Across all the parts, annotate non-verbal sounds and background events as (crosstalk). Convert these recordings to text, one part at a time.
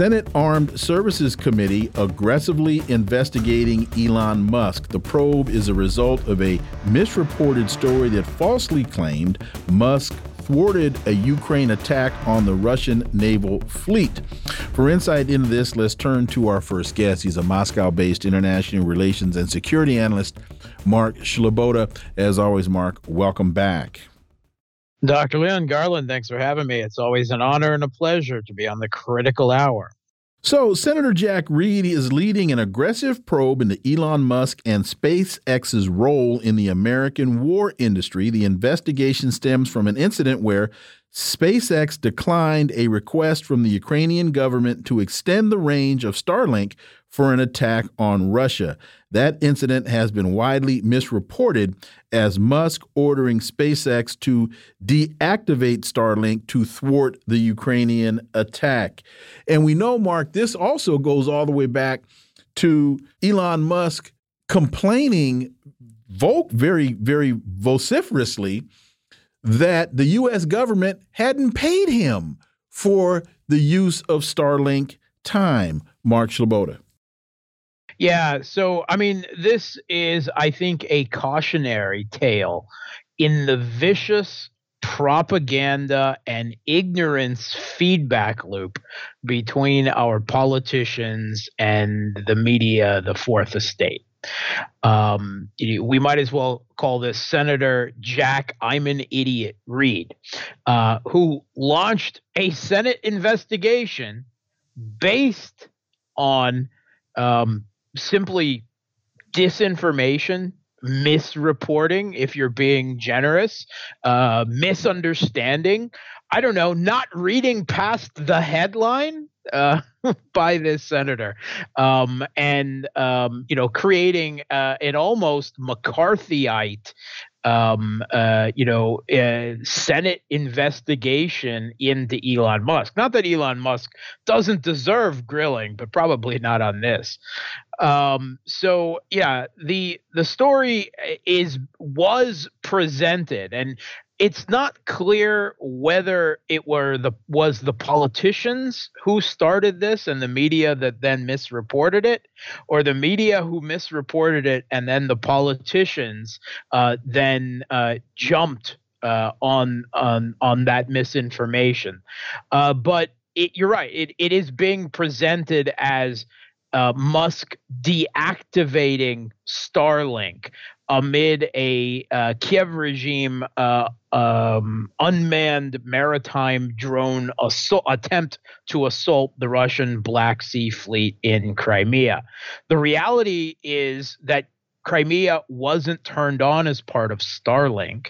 Senate Armed Services Committee aggressively investigating Elon Musk. The probe is a result of a misreported story that falsely claimed Musk thwarted a Ukraine attack on the Russian naval fleet. For insight into this, let's turn to our first guest. He's a Moscow based international relations and security analyst, Mark Sleboda. As always, Mark, welcome back. Dr. Leon Garland, thanks for having me. It's always an honor and a pleasure to be on the critical hour. So, Senator Jack Reed is leading an aggressive probe into Elon Musk and SpaceX's role in the American war industry. The investigation stems from an incident where SpaceX declined a request from the Ukrainian government to extend the range of Starlink for an attack on Russia. That incident has been widely misreported as Musk ordering SpaceX to deactivate Starlink to thwart the Ukrainian attack. And we know, Mark, this also goes all the way back to Elon Musk complaining very, very vociferously that the U.S. government hadn't paid him for the use of Starlink time. Mark Sleboda. Yeah, so I mean, this is, I think, a cautionary tale in the vicious propaganda and ignorance feedback loop between our politicians and the media, the fourth estate. Um, we might as well call this Senator Jack I'm an Idiot Reed, uh, who launched a Senate investigation based on um, simply disinformation misreporting if you're being generous uh, misunderstanding i don't know not reading past the headline uh, (laughs) by this senator um, and um, you know creating uh, an almost mccarthyite um, uh, you know, uh, Senate investigation into Elon Musk. Not that Elon Musk doesn't deserve grilling, but probably not on this. Um, so yeah, the the story is was presented, and it's not clear whether it were the was the politicians who started this and the media that then misreported it, or the media who misreported it and then the politicians uh, then uh, jumped uh, on on on that misinformation. Uh, but it, you're right; it, it is being presented as uh, Musk deactivating Starlink amid a uh, Kiev regime uh, um, unmanned maritime drone assault, attempt to assault the Russian Black Sea Fleet in Crimea. The reality is that Crimea wasn't turned on as part of Starlink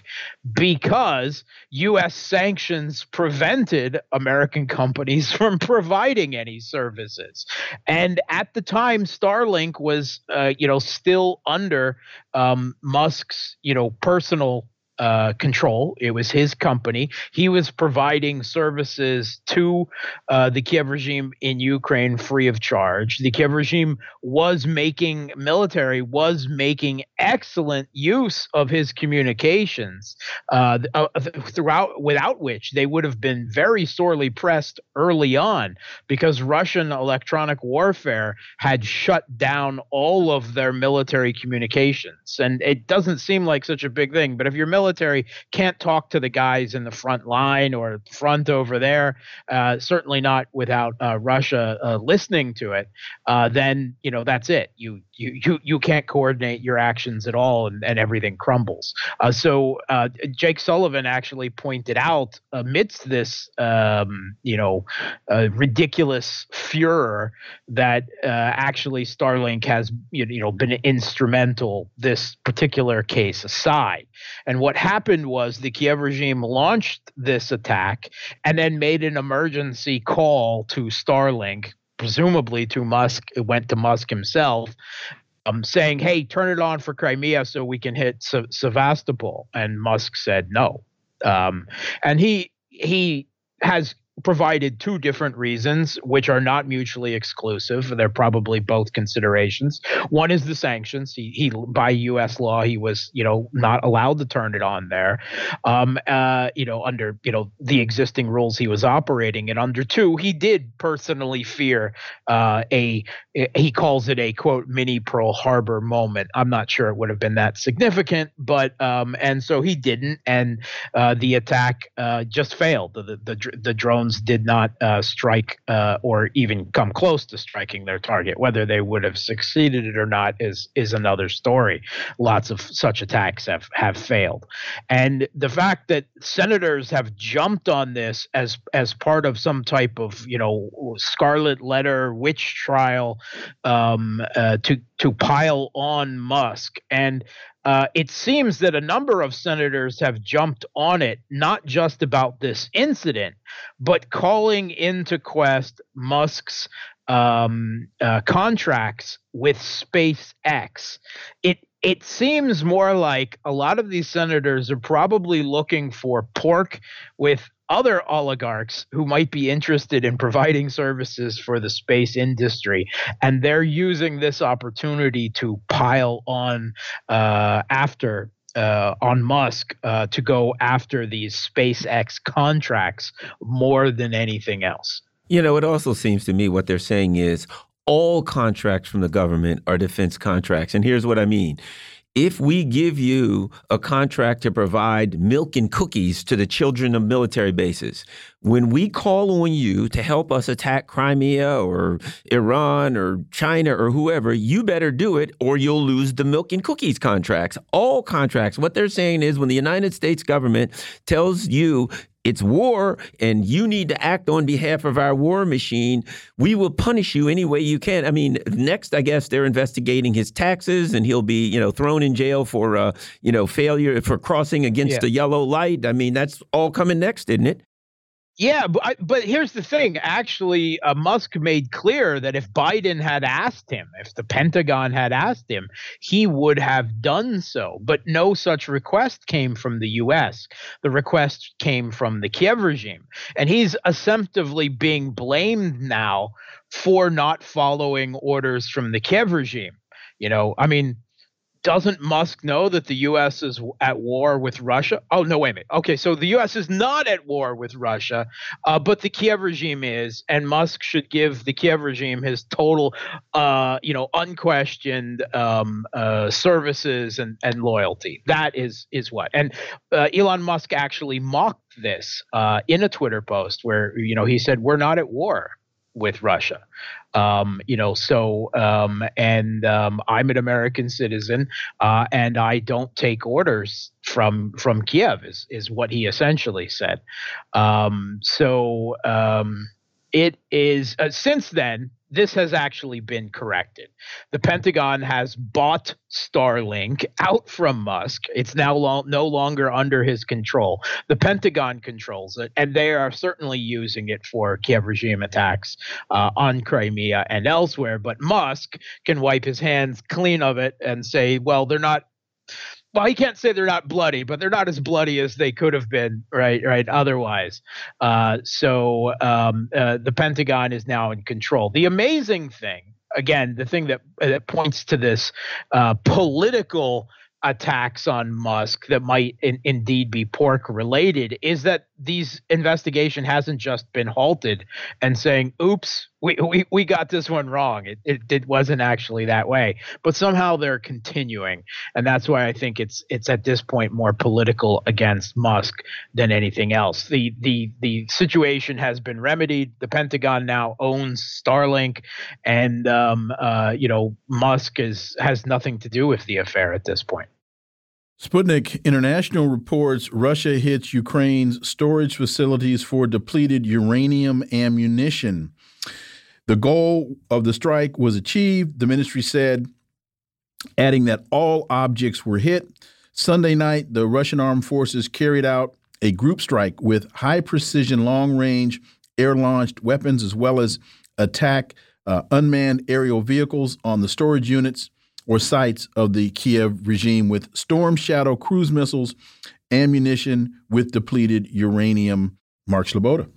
because US sanctions prevented American companies (laughs) from providing any services. And at the time Starlink was uh, you know still under um, Musk's you know personal uh, control. It was his company. He was providing services to uh, the Kiev regime in Ukraine free of charge. The Kiev regime was making military was making excellent use of his communications uh, uh throughout, without which they would have been very sorely pressed early on because Russian electronic warfare had shut down all of their military communications. And it doesn't seem like such a big thing, but if your military military can't talk to the guys in the front line or front over there, uh, certainly not without uh, Russia uh, listening to it, uh, then you know that's it. You you you you can't coordinate your actions at all, and, and everything crumbles. Uh, so uh, Jake Sullivan actually pointed out amidst this um, you know ridiculous furor that actually Starlink has you know been instrumental this particular case aside, and what what happened was the Kiev regime launched this attack and then made an emergency call to Starlink, presumably to Musk. It went to Musk himself. Um, saying, "Hey, turn it on for Crimea so we can hit Sevastopol," and Musk said no. Um, and he he has provided two different reasons, which are not mutually exclusive. They're probably both considerations. One is the sanctions. He, he by U.S. law, he was, you know, not allowed to turn it on there. Um, uh, you know, under you know the existing rules he was operating and under two, he did personally fear uh, a. He calls it a quote mini Pearl Harbor moment. I'm not sure it would have been that significant, but um, and so he didn't, and uh, the attack uh, just failed. The the the, the drones drones did not uh, strike uh, or even come close to striking their target. Whether they would have succeeded or not is is another story. Lots of such attacks have have failed, and the fact that senators have jumped on this as as part of some type of you know scarlet letter witch trial um, uh, to to pile on Musk and uh, it seems that a number of senators have jumped on it, not just about this incident, but calling into quest Musk's um, uh, contracts with SpaceX. It it seems more like a lot of these senators are probably looking for pork with other oligarchs who might be interested in providing services for the space industry. And they're using this opportunity to pile on uh, after. Uh, on Musk uh, to go after these SpaceX contracts more than anything else. You know, it also seems to me what they're saying is all contracts from the government are defense contracts. And here's what I mean if we give you a contract to provide milk and cookies to the children of military bases, when we call on you to help us attack Crimea or Iran or China or whoever, you better do it or you'll lose the milk and cookies contracts. All contracts. What they're saying is when the United States government tells you it's war and you need to act on behalf of our war machine, we will punish you any way you can. I mean, next, I guess they're investigating his taxes and he'll be, you know, thrown in jail for, uh, you know, failure for crossing against yeah. the yellow light. I mean, that's all coming next, isn't it? Yeah, but I, but here's the thing. Actually, uh, Musk made clear that if Biden had asked him, if the Pentagon had asked him, he would have done so. But no such request came from the U.S. The request came from the Kiev regime, and he's assumptively being blamed now for not following orders from the Kiev regime. You know, I mean, doesn't Musk know that the U.S. is at war with Russia? Oh no, wait a minute. Okay, so the U.S. is not at war with Russia, uh, but the Kiev regime is, and Musk should give the Kiev regime his total, uh, you know, unquestioned um, uh, services and, and loyalty. That is is what. And uh, Elon Musk actually mocked this uh, in a Twitter post where you know he said, "We're not at war." With Russia. Um, you know, so um, and um, I'm an American citizen, uh, and I don't take orders from from Kiev. Is is what he essentially said. Um, so um, it is uh, since then this has actually been corrected. The Pentagon has bought Starlink out from Musk. It's now lo- no longer under his control. The Pentagon controls it, and they are certainly using it for Kiev regime attacks uh, on Crimea and elsewhere. But Musk can wipe his hands clean of it and say, well, they're not well, he can't say they're not bloody, but they're not as bloody as they could have been, right? Right. Otherwise, uh, so um, uh, the Pentagon is now in control. The amazing thing, again, the thing that that points to this uh, political attacks on Musk that might in, indeed be pork related is that these investigation hasn't just been halted and saying, oops, we, we, we got this one wrong. It, it, it wasn't actually that way. But somehow they're continuing. And that's why I think it's it's at this point more political against Musk than anything else. The the the situation has been remedied. The Pentagon now owns Starlink and um, uh, you know, Musk is has nothing to do with the affair at this point. Sputnik International reports Russia hits Ukraine's storage facilities for depleted uranium ammunition. The goal of the strike was achieved, the ministry said, adding that all objects were hit. Sunday night, the Russian armed forces carried out a group strike with high precision, long range air launched weapons, as well as attack uh, unmanned aerial vehicles on the storage units or sites of the Kiev regime with Storm Shadow cruise missiles, ammunition with depleted uranium. Mark Sleboda.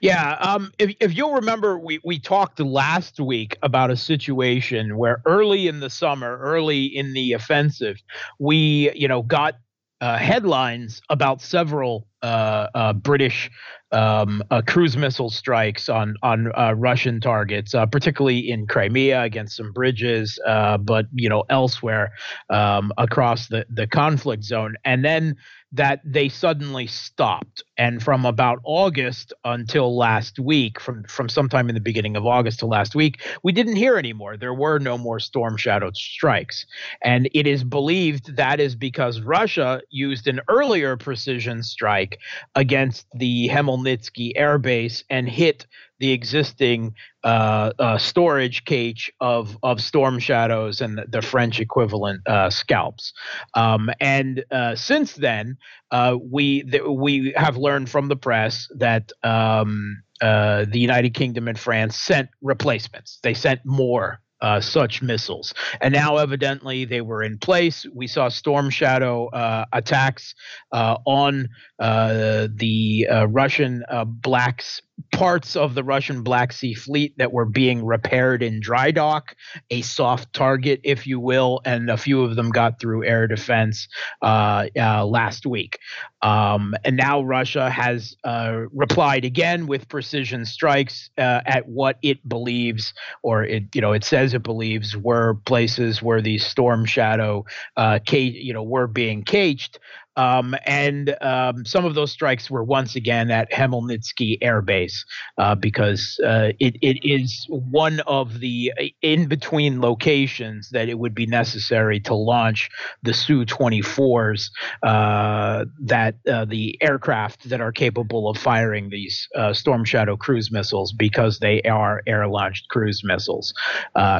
Yeah, um, if if you'll remember, we we talked last week about a situation where early in the summer, early in the offensive, we you know got uh, headlines about several uh, uh, British um, uh, cruise missile strikes on on uh, Russian targets, uh, particularly in Crimea against some bridges, but you know elsewhere um, across the the conflict zone. And then that they suddenly stopped. And from about August until last week, from from sometime in the beginning of August to last week, we didn't hear anymore. There were no more storm shadowed strikes. And it is believed that is because Russia used an earlier precision strike against the Khmelnytsky air base and hit the existing uh, uh, storage cage of of storm shadows and the, the French equivalent uh, SCALPs. Um, and uh, since then, uh, we th- we have learned from the press that. Um, uh, the United Kingdom and France sent replacements. They sent more uh, such missiles. And now, evidently, they were in place. We saw Storm Shadow uh, attacks uh, on the Russian Blacks parts of the Russian Black Sea Fleet that were being repaired in dry dock, a soft target, if you will, and a few of them got through air defense uh, uh, last week. Um, and now Russia has uh, replied again with precision strikes uh, at what it believes, or it you know it says it believes, were places where these Storm Shadow, uh, you know, were being caged. Um, and um, some of those strikes were once again at Khmelnytsky Air Base uh, because uh, it, it is one of the uh, in between locations that it would be necessary to launch the Su 24s, uh, that uh, the aircraft that are capable of firing these uh, Storm Shadow cruise missiles because they are air launched cruise missiles.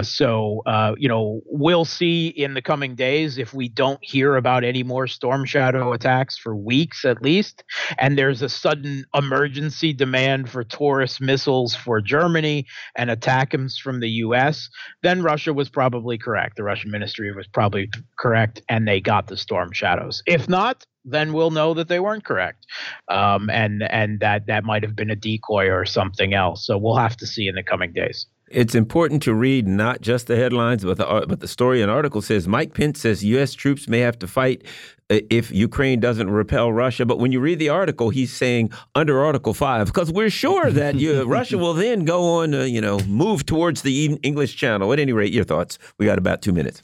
so, you know, we'll see in the coming days if we don't hear about any more Storm Shadow attacks for weeks at least, and there's a sudden emergency demand for Taurus missiles for Germany and ATACMS from the U.S., then Russia was probably correct. The Russian ministry was probably correct, and they got the Storm Shadows. If not, then we'll know that they weren't correct, um, and and that that might have been a decoy or something else. So we'll have to see in the coming days. It's important to read not just the headlines, but the but the story and article says Mike Pence says U.S. troops may have to fight Uh, if Ukraine doesn't repel Russia. But when you read the article, he's saying under Article Five because we're sure that you, (laughs) Russia will then go on, to, you know, move towards the English Channel. At any rate, your thoughts? We got about two minutes.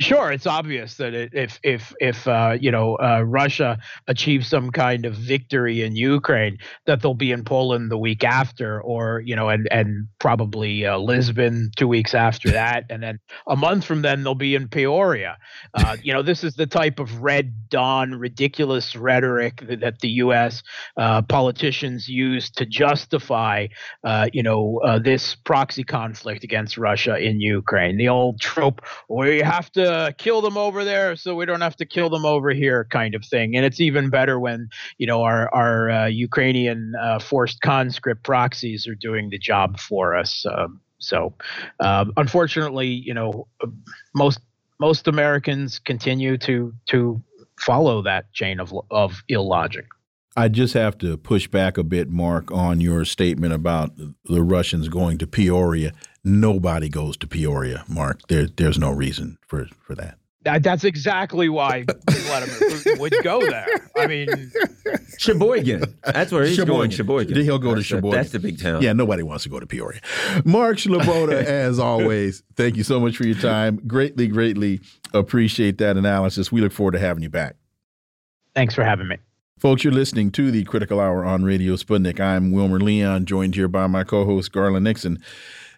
Sure, it's obvious that if if if uh, you know uh, Russia achieves some kind of victory in Ukraine, that they'll be in Poland the week after, or you know, and and probably uh, Lisbon two weeks after that, and then a month from then they'll be in Peoria. Uh, you know, this is the type of red dawn, ridiculous rhetoric that, that the U.S. Uh, politicians use to justify, uh, you know, this proxy conflict against Russia in Ukraine. The old trope, we have to kill them over there so we don't have to kill them over here kind of thing and it's even better when you know our our uh, ukrainian uh, forced conscript proxies are doing the job for us um, so um, unfortunately you know most most americans continue to to follow that chain of of illogic I just have to push back a bit, Mark, on your statement about the Russians going to Peoria. Nobody goes to Peoria, Mark. There, there's no reason for, for that. That, that's exactly why Vladimir would go there. I mean, Sheboygan. That's where he's Sheboygan. going. Sheboygan. He'll go that's to Sheboygan. that's the big town. Yeah, nobody wants to go to Peoria. Mark Sleboda, (laughs) as always, thank you so much for your time. Greatly, greatly appreciate that analysis. We look forward to having you back. Thanks for having me. Folks, you're listening to the Critical Hour on Radio Sputnik. I'm Wilmer Leon, joined here by my co host, Garland Nixon.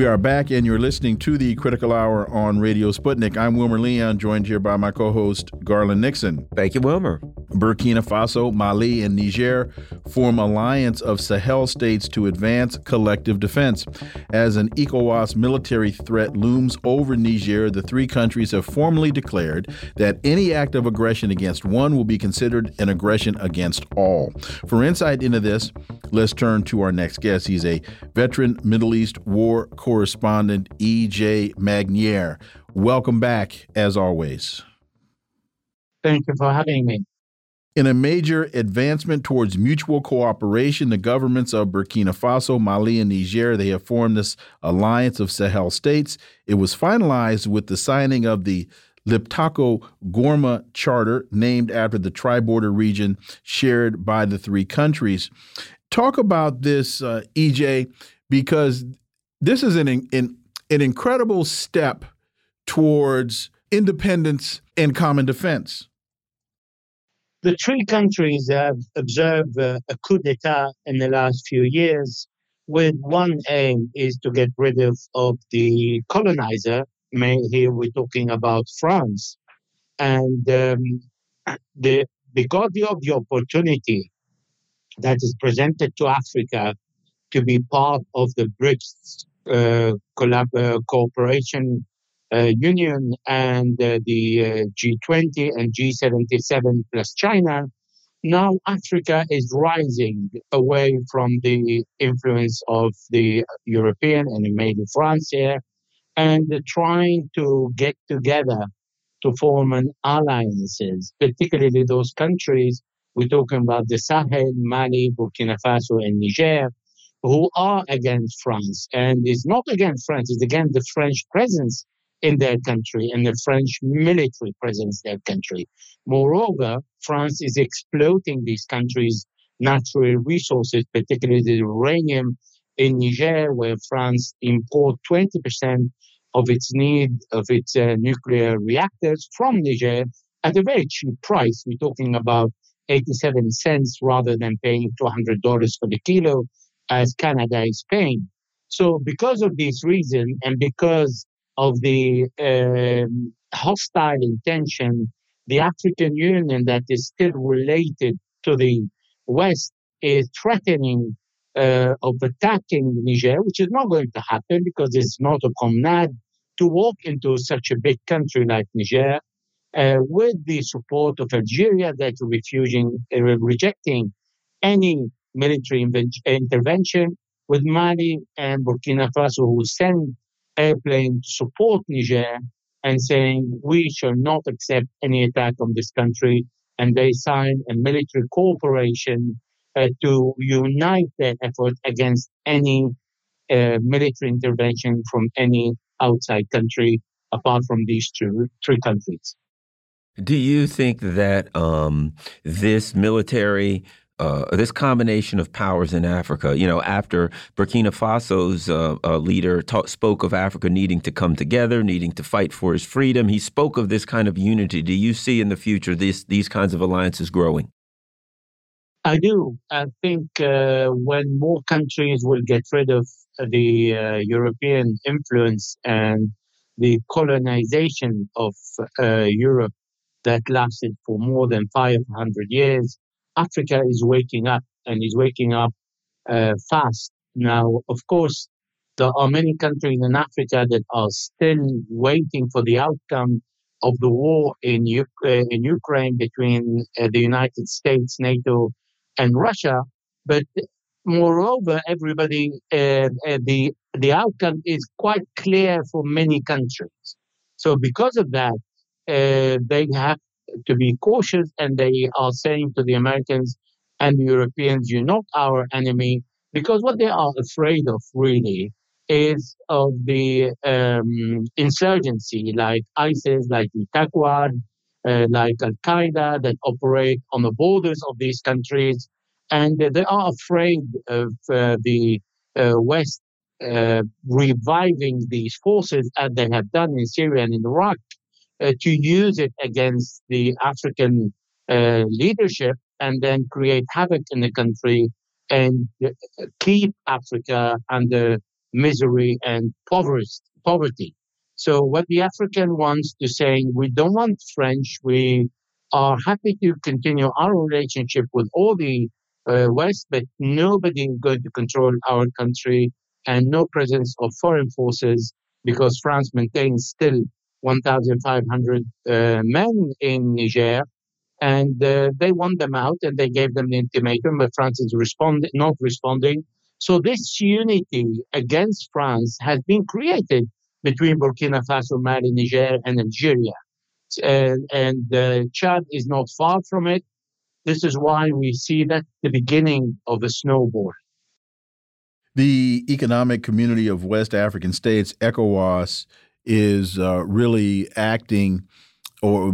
We are back, and you're listening to the Critical Hour on Radio Sputnik. I'm Wilmer Leon, joined here by my co host, Garland Nixon. Thank you, Wilmer. Burkina Faso, Mali, and Niger form alliance of Sahel states to advance collective defense. As an ECOWAS military threat looms over Niger, the three countries have formally declared that any act of aggression against one will be considered an aggression against all. For insight into this, let's turn to our next guest. He's a veteran Middle East war correspondent E.J. Magnier. Welcome back, as always. Thank you for having me. In a major advancement towards mutual cooperation, the governments of Burkina Faso, Mali, and Niger they have formed this alliance of Sahel states. It was finalized with the signing of the Liptako Gourma Charter, named after the tri-border region shared by the three countries. Talk about this, uh, EJ, because this is an, an, an incredible step towards independence and common defense. The three countries have observed a coup d'etat in the last few years, with one aim is to get rid of, of the colonizer. Here we're talking about France. And um, the, because of the opportunity that is presented to Africa to be part of the BRICS collab- uh, cooperation uh, union and the G20 and G77 plus China, now Africa is rising away from the influence of the European and maybe France here, and trying to get together to form an alliances, particularly those countries we're talking about the Sahel, Mali, Burkina Faso, and Niger, who are against France. And it's not against France, it's against the French presence in their country and the French military presence in their country. Moreover, France is exploiting these countries' natural resources, particularly the uranium in Niger, where France import 20% of its need of its uh, nuclear reactors from Niger at a very cheap price. We're talking about 87 cents rather than paying $200 for the kilo as Canada is paying. So, because of this reason, and because of the um, hostile intention, the African Union that is still related to the West is threatening uh, of attacking Niger, which is not going to happen because it's not a promenade to walk into such a big country like Niger uh, with the support of Algeria that's refusing, uh, rejecting any military intervention with Mali and Burkina Faso who send airplanes to support Niger and saying we shall not accept any attack on this country. And they signed a military cooperation uh, to unite their effort against any uh, military intervention from any outside country apart from these two, three countries. Do you think that um, this military uh, this combination of powers in Africa. You know, after Burkina Faso's uh, uh, leader spoke of Africa needing to come together, needing to fight for his freedom, he spoke of this kind of unity. Do you see in the future this, these kinds of alliances growing? I do. I think uh, when more countries will get rid of the uh, European influence and the colonization of uh, Europe that lasted for more than 500 years, Africa is waking up and is waking up uh, fast. Now, of course, there are many countries in Africa that are still waiting for the outcome of the war in, U- uh, in Ukraine between uh, the United States, NATO, and Russia. But moreover, everybody, uh, uh, the the outcome is quite clear for many countries. So because of that, uh, they have to be cautious and they are saying to the Americans and the Europeans, you're not our enemy, because what they are afraid of really is of the um, insurgency like ISIS, like the Taqwa, uh, like Al Qaeda that operate on the borders of these countries. And they are afraid of uh, the uh, West uh, reviving these forces as they have done in Syria and in Iraq uh, to use it against the African uh, leadership and then create havoc in the country and uh, keep Africa under misery and poverty. So what the African wants to say, we don't want French. We are happy to continue our relationship with all the uh, West, but nobody is going to control our country and no presence of foreign forces because France maintains still 1,500 uh, men in Niger and uh, they want them out and they gave them the ultimatum, but France is responding, not responding. So this unity against France has been created between Burkina Faso, Mali, Niger, and Algeria. And, and uh, Chad is not far from it. This is why we see that the beginning of a snowball. The Economic Community of West African States, ECOWAS, is uh, really acting, or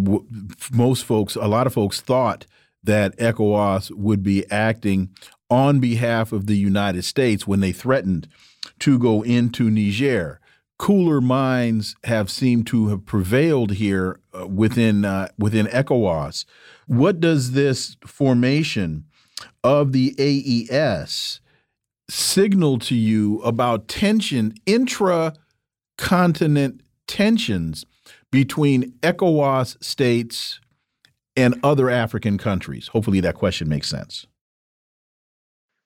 most folks, a lot of folks thought that ECOWAS would be acting on behalf of the United States when they threatened to go into Niger. Cooler minds have seemed to have prevailed here uh, within uh, within ECOWAS. What does this formation of the AES signal to you about tension, intra continent tensions between ECOWAS states and other African countries? Hopefully, that question makes sense.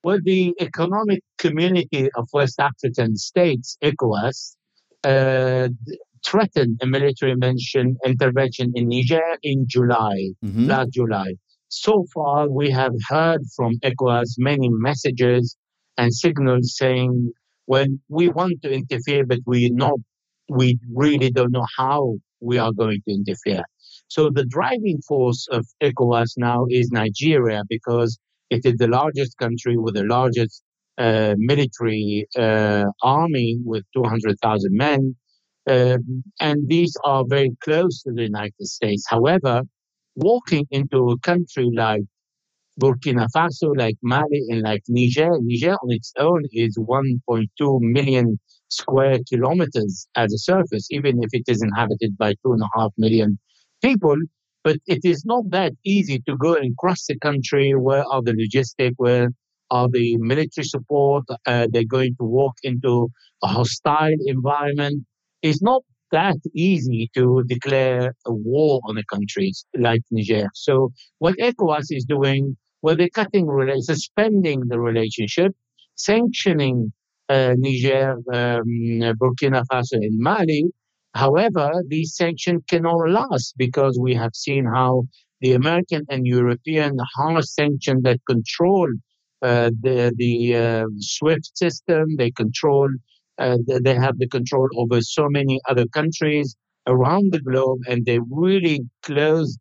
Well, the Economic Community of West African States, ECOWAS, uh, threatened a military intervention, intervention in Niger in July, mm -hmm. last July. So far, we have heard from ECOWAS many messages and signals saying, well, we want to interfere, but we not, we really don't know how we are going to interfere. So the driving force of ECOWAS now is Nigeria because it is the largest country with the largest uh, military uh, army with 200,000 men. Um, and these are very close to the United States. However, walking into a country like Burkina Faso, like Mali, and like Niger, Niger on its own is 1.2 million square kilometers as a surface, even if it is inhabited by two and a half million people. But it is not that easy to go and cross the country. Where are the logistics? Where are the military support? Uh, they're going to walk into a hostile environment. It's not that easy to declare a war on a country like Niger. So what ECOWAS is doing, well, they're cutting, suspending the relationship, sanctioning uh, Niger, um, Burkina Faso, and Mali. However, these sanctions cannot last because we have seen how the American and European harsh sanctions that control uh, the the uh, SWIFT system. They control. Uh, they have the control over so many other countries around the globe, and they really closed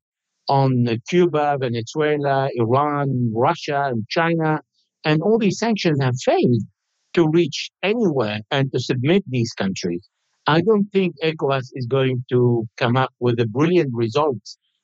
on Cuba, Venezuela, Iran, Russia, and China. And all these sanctions have failed to reach anywhere and to submit these countries. I don't think ECOWAS is going to come up with a brilliant result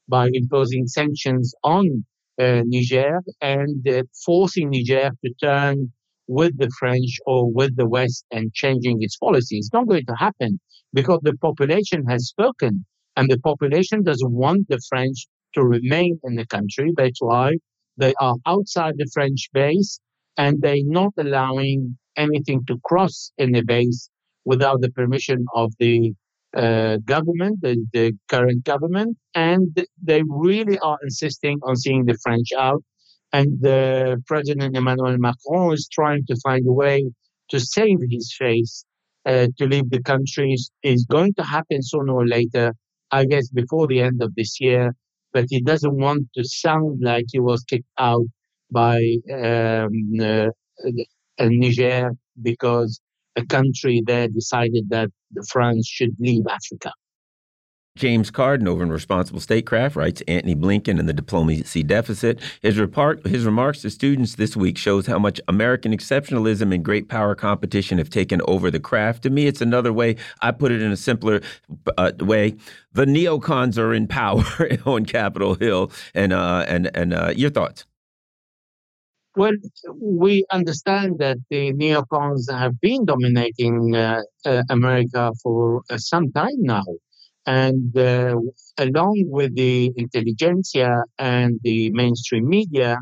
by imposing sanctions on uh, Niger and uh, forcing Niger to turn with the French or with the West and changing its policy. It's not going to happen because the population has spoken and the population doesn't want the French to remain in the country. That's why they are outside the French base and they're not allowing anything to cross in the base without the permission of the uh, government, the, the current government, and they really are insisting on seeing the French out. And the President Emmanuel Macron is trying to find a way to save his face, uh, to leave the country. Is going to happen sooner or later, I guess, before the end of this year. But he doesn't want to sound like he was kicked out by um, uh, Niger because a country there decided that France should leave Africa. James Carden over in Responsible Statecraft writes Antony Blinken and the diplomacy deficit. His, repart, his remarks to students this week shows how much American exceptionalism and great power competition have taken over the craft. To me, it's another way. I put it in a simpler uh, way. The neocons are in power (laughs) on Capitol Hill, and uh, and and uh, your thoughts. Well, we understand that the neocons have been dominating uh, uh, America for uh, some time now. And uh, along with the intelligentsia and the mainstream media,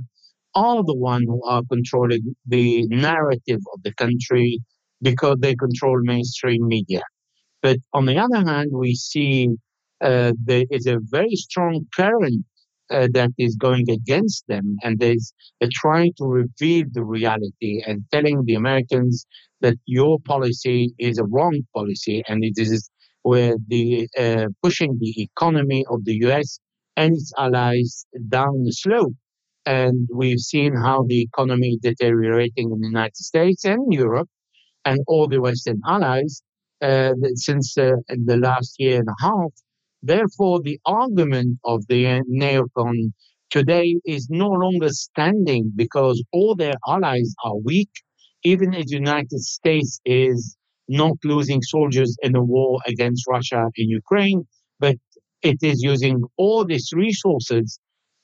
are the ones who are controlling the narrative of the country, because they control mainstream media. But on the other hand, we see uh, there is a very strong current uh, that is going against them, and there's they're trying to reveal the reality and telling the Americans that your policy is a wrong policy, and it is where the uh, pushing the economy of the U.S. and its allies down the slope. And we've seen how the economy deteriorating in the United States and Europe and all the Western allies uh, since uh, the last year and a half. Therefore, the argument of the neocon today is no longer standing because all their allies are weak. Even if the United States is not losing soldiers in the war against Russia in Ukraine, but it is using all these resources,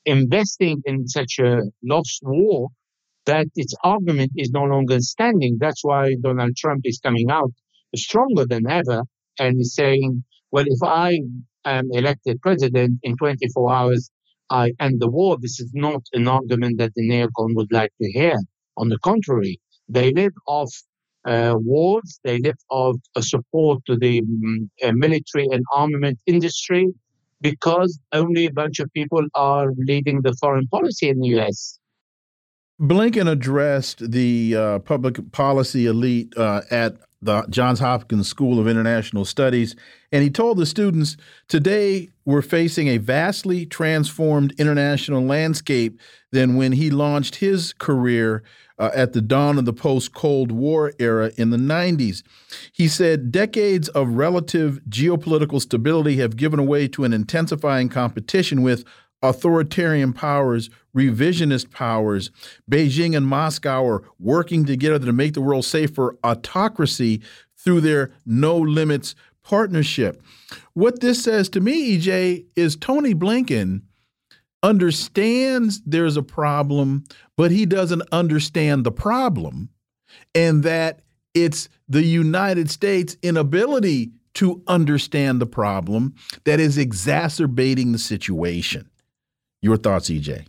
investing in such a lost war that its argument is no longer standing. That's why Donald Trump is coming out stronger than ever and is saying, well, if I am elected president in 24 hours, I end the war. This is not an argument that the neocon would like to hear. On the contrary, they live off uh, wars, they live off support to the um, uh, military and armament industry because only a bunch of people are leading the foreign policy in the US. Blinken addressed the uh, public policy elite uh, at the Johns Hopkins School of International Studies, and he told the students today we're facing a vastly transformed international landscape than when he launched his career uh, at the dawn of the post Cold War era in the 90s. He said decades of relative geopolitical stability have given way to an intensifying competition with authoritarian powers, revisionist powers. Beijing and Moscow are working together to make the world safe for autocracy through their no limits partnership. What this says to me, EJ, is Tony Blinken understands there's a problem, but he doesn't understand the problem, and that it's the United States' inability to understand the problem that is exacerbating the situation. Your thoughts, EJ?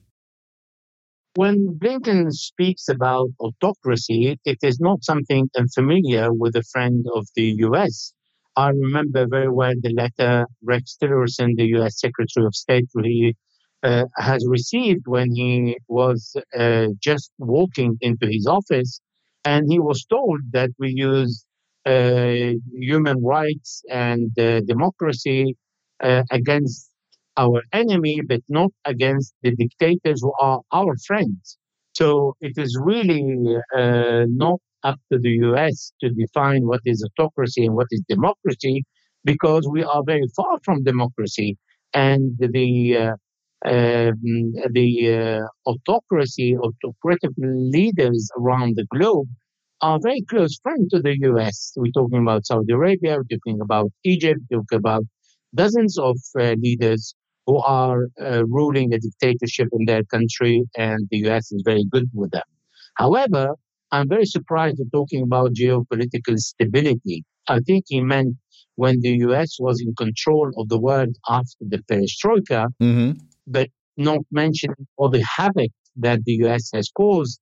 When Blinken speaks about autocracy, it is not something unfamiliar with a friend of the US. I remember very well the letter Rex Tillerson, the US Secretary of State, he uh, has received when he was uh, just walking into his office, and he was told that we use uh, human rights and uh, democracy uh, against our enemy, but not against the dictators who are our friends. So it is really uh, not up to the US to define what is autocracy and what is democracy, because we are very far from democracy. And the um, the uh, autocracy, autocratic leaders around the globe are very close friends to the US. We're talking about Saudi Arabia, we're talking about Egypt, we're talking about dozens of uh, leaders who are uh, ruling a dictatorship in their country, and the US is very good with them. However, I'm very surprised at talking about geopolitical stability. I think he meant when the US was in control of the world after the perestroika, mm-hmm. But not mentioning all the havoc that the US has caused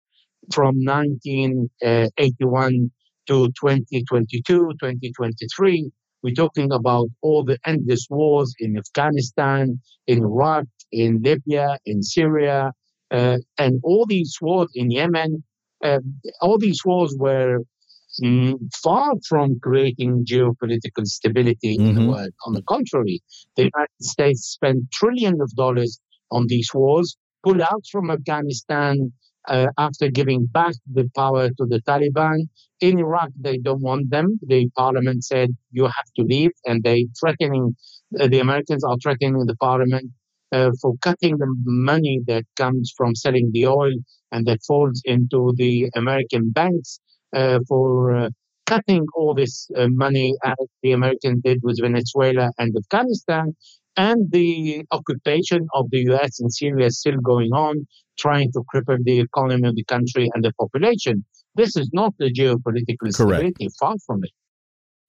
from 1981 to 2022, 2023, we're talking about all the endless wars in Afghanistan, in Iraq, in Libya, in Syria, uh, and all these wars in Yemen. Uh, all these wars were far from creating geopolitical stability mm-hmm. in the mm-hmm. world. On the contrary, the United States spent trillions of dollars on these wars, pulled out from Afghanistan, uh, after giving back the power to the Taliban. In Iraq, they don't want them. The parliament said you have to leave, and they threatening uh, the Americans are threatening the parliament uh, for cutting the money that comes from selling the oil and that falls into the American banks for uh, cutting all this uh, money as the Americans did with Venezuela and Afghanistan. And the occupation of the US in Syria is still going on trying to cripple the economy of the country and the population. This is not the geopolitical stability, far from it.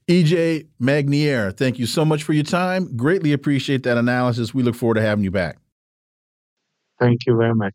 EJ Magnier, thank you so much for your time. Greatly appreciate that analysis. We look forward to having you back. Thank you very much.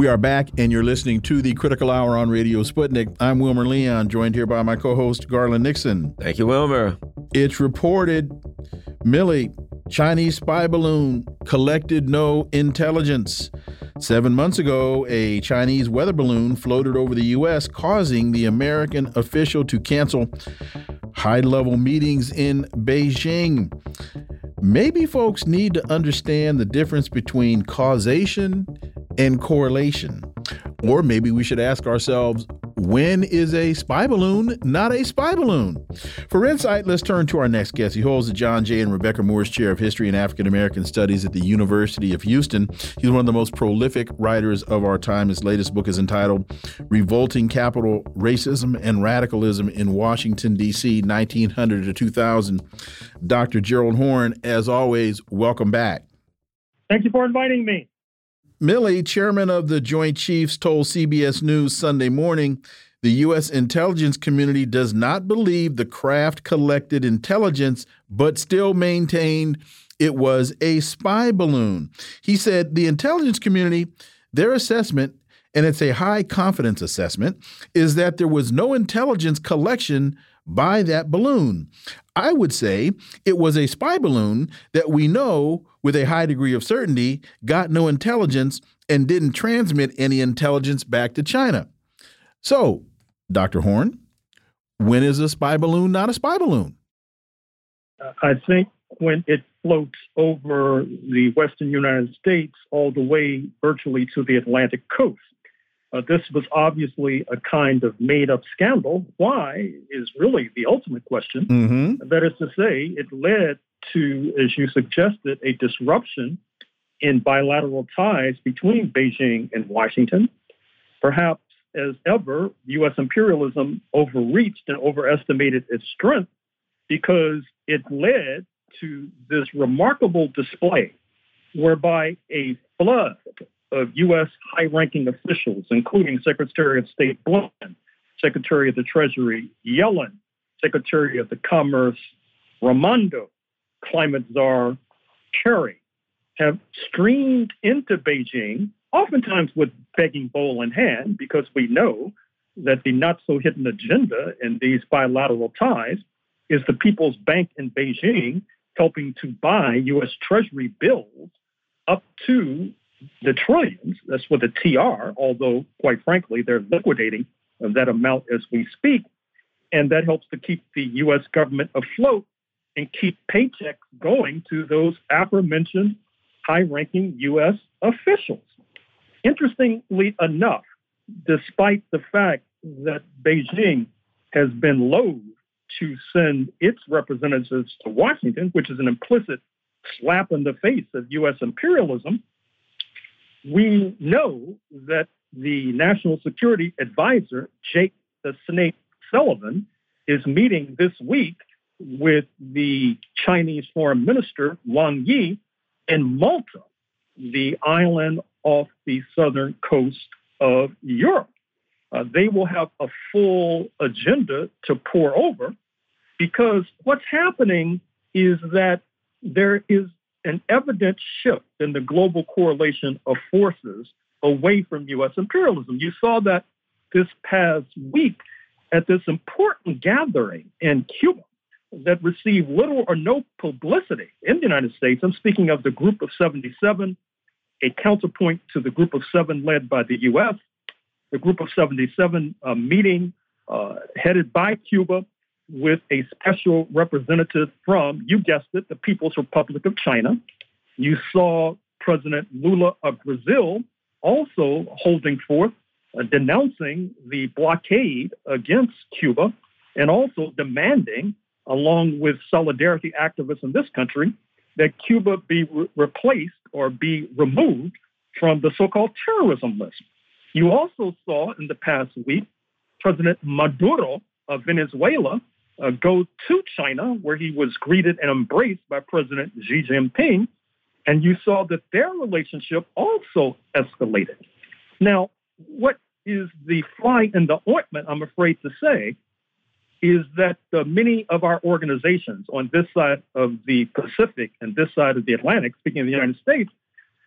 We are back, and you're listening to the Critical Hour on Radio Sputnik. I'm Wilmer Leon, joined here by my co host, Garland Nixon. Thank you, Wilmer. It's reported Milley, Chinese spy balloon, collected no intelligence. Seven months ago, a Chinese weather balloon floated over the U.S., causing the American official to cancel high level meetings in Beijing. Maybe folks need to understand the difference between causation and correlation. Or maybe we should ask ourselves when is a spy balloon not a spy balloon? For insight, let's turn to our next guest. He holds the John J. and Rebecca Moores Chair of History and African American Studies at the University of Houston. He's one of the most prolific writers of our time. His latest book is entitled Revolting Capital Racism and Radicalism in Washington, D.C., 1900 to 2000. Dr. Gerald Horne, as always, welcome back. Thank you for inviting me. Milley, chairman of the Joint Chiefs, told CBS News Sunday morning the U.S. intelligence community does not believe the craft collected intelligence, but still maintained it was a spy balloon. He said the intelligence community, their assessment, and it's a high confidence assessment, is that there was no intelligence collection by that balloon. I would say it was a spy balloon that we know with a high degree of certainty got no intelligence and didn't transmit any intelligence back to China. So, Dr. Horne, when is a spy balloon not a spy balloon? I think when it floats over the western United States all the way virtually to the Atlantic coast. Uh, this was obviously a kind of made up scandal. Why is really the ultimate question. Mm-hmm. That is to say, it led to, as you suggested, a disruption in bilateral ties between Beijing and Washington. Perhaps as ever, U.S. imperialism overreached and overestimated its strength because it led to this remarkable display whereby a flood of U.S. high ranking officials, including Secretary of State Blinken, Secretary of the Treasury Yellen, Secretary of the Commerce Raimondo, Climate Czar Kerry, have streamed into Beijing, oftentimes with begging bowl in hand, because we know that the not so hidden agenda in these bilateral ties is the People's Bank in Beijing helping to buy U.S. Treasury bills up to the trillions. That's with a TR, although, quite frankly, they're liquidating that amount as we speak. And that helps to keep the U.S. government afloat and keep paychecks going to those aforementioned high ranking U.S. officials. Interestingly enough, despite the fact that Beijing has been loath to send its representatives to Washington, which is an implicit slap in the face of U.S. imperialism, we know that the National Security Advisor, Jake the Snake Sullivan, is meeting this week with the Chinese Foreign Minister, Wang Yi, in Malta, the island off the southern coast of Europe. Uh, they will have a full agenda to pore over because what's happening is that there is an evident shift in the global correlation of forces away from U.S. imperialism. You saw that this past week at this important gathering in Cuba that received little or no publicity in the United States. I'm speaking of the Group of 77, a counterpoint to the Group of Seven led by the U.S. The Group of 77 uh, meeting uh, headed by Cuba with a special representative from, you guessed it, the People's Republic of China. You saw President Lula of Brazil also holding forth, uh, denouncing the blockade against Cuba and also demanding, along with solidarity activists in this country, that Cuba be re- replaced or be removed from the so called terrorism list. You also saw in the past week President Maduro of Venezuela uh, go to China, where he was greeted and embraced by President Xi Jinping. And you saw that their relationship also escalated. Now, what is the fly in the ointment, I'm afraid to say, is that uh, many of our organizations on this side of the Pacific and this side of the Atlantic, speaking of the United States,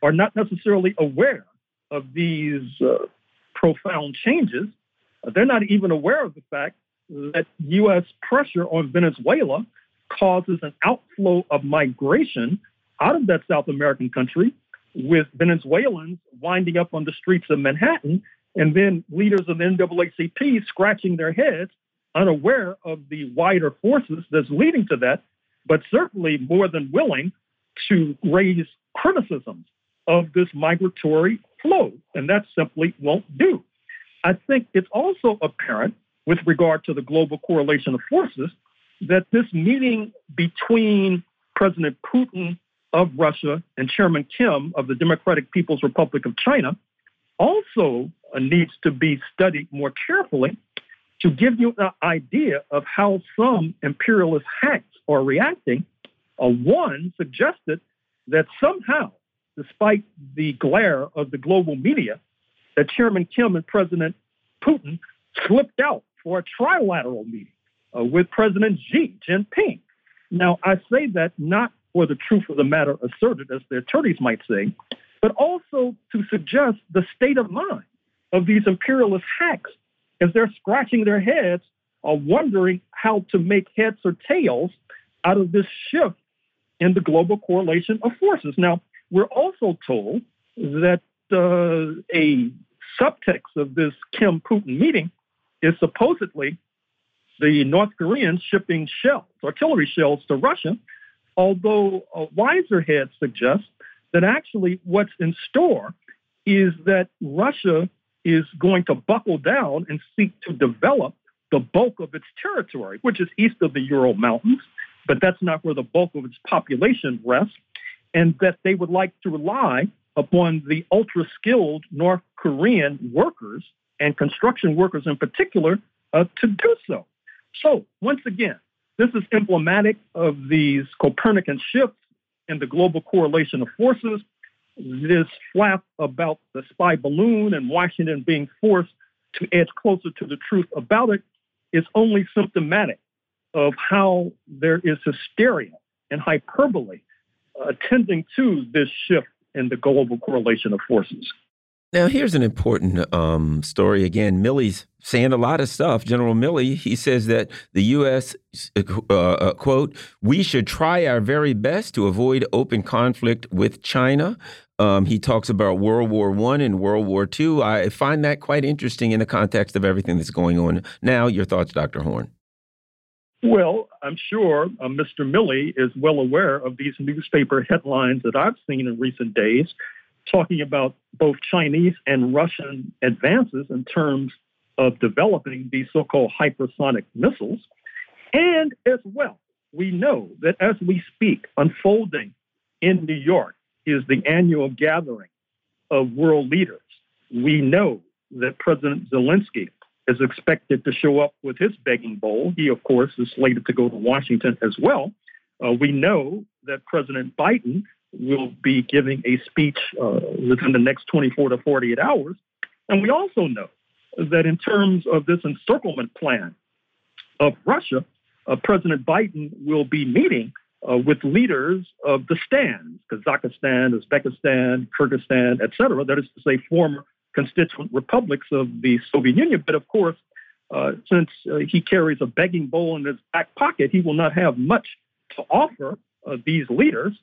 are not necessarily aware of these uh, profound changes. Uh, they're not even aware of the fact that U.S. pressure on Venezuela causes an outflow of migration out of that South American country, with Venezuelans winding up on the streets of Manhattan, and then leaders of the NAACP scratching their heads, unaware of the wider forces that's leading to that, but certainly more than willing to raise criticisms of this migratory flow. And that simply won't do. I think it's also apparent with regard to the global correlation of forces that this meeting between President Putin of Russia and Chairman Kim of the Democratic People's Republic of China also needs to be studied more carefully to give you an idea of how some imperialist hacks are reacting. One suggested that somehow, despite the glare of the global media, that Chairman Kim and President Putin slipped out for a trilateral meeting uh, with President Xi Jinping. Now, I say that not for the truth of the matter asserted, as the attorneys might say, but also to suggest the state of mind of these imperialist hacks as they're scratching their heads, are wondering how to make heads or tails out of this shift in the global correlation of forces. Now, we're also told that uh, a subtext of this Kim Putin meeting is supposedly the North Koreans shipping shells, artillery shells to Russia, although a wiser head suggests that actually what's in store is that Russia is going to buckle down and seek to develop the bulk of its territory, which is east of the Ural Mountains, but that's not where the bulk of its population rests, and that they would like to rely upon the ultra skilled North Korean workers and construction workers in particular uh, to do so. So, once again, this is emblematic of these Copernican shifts in the global correlation of forces. This flap about the spy balloon and Washington being forced to edge closer to the truth about it is only symptomatic of how there is hysteria and hyperbole attending to this shift in the global correlation of forces. Now, here's an important um, story. Again, Milley's saying a lot of stuff. General Milley, he says that the U.S., uh, uh, quote, we should try our very best to avoid open conflict with China. Um, he talks about World War One and World War Two. I find that quite interesting in the context of everything that's going on now. Your thoughts, Dr. Horne? Well, I'm sure uh, Mr. Milley is well aware of these newspaper headlines that I've seen in recent days talking about both Chinese and Russian advances in terms of developing these so called hypersonic missiles. And as well, we know that as we speak, unfolding in New York is the annual gathering of world leaders. We know that President Zelensky is expected to show up with his begging bowl. He, of course, is slated to go to Washington as well. Uh, we know that President Biden will be giving a speech uh, within the next 24 to 48 hours. And we also know that in terms of this encirclement plan of Russia, uh, President Biden will be meeting uh, with leaders of the stands, Kazakhstan, Uzbekistan, Kyrgyzstan, et cetera, that is to say, former constituent republics of the Soviet Union. But of course, uh, since uh, he carries a begging bowl in his back pocket, he will not have much to offer uh, these leaders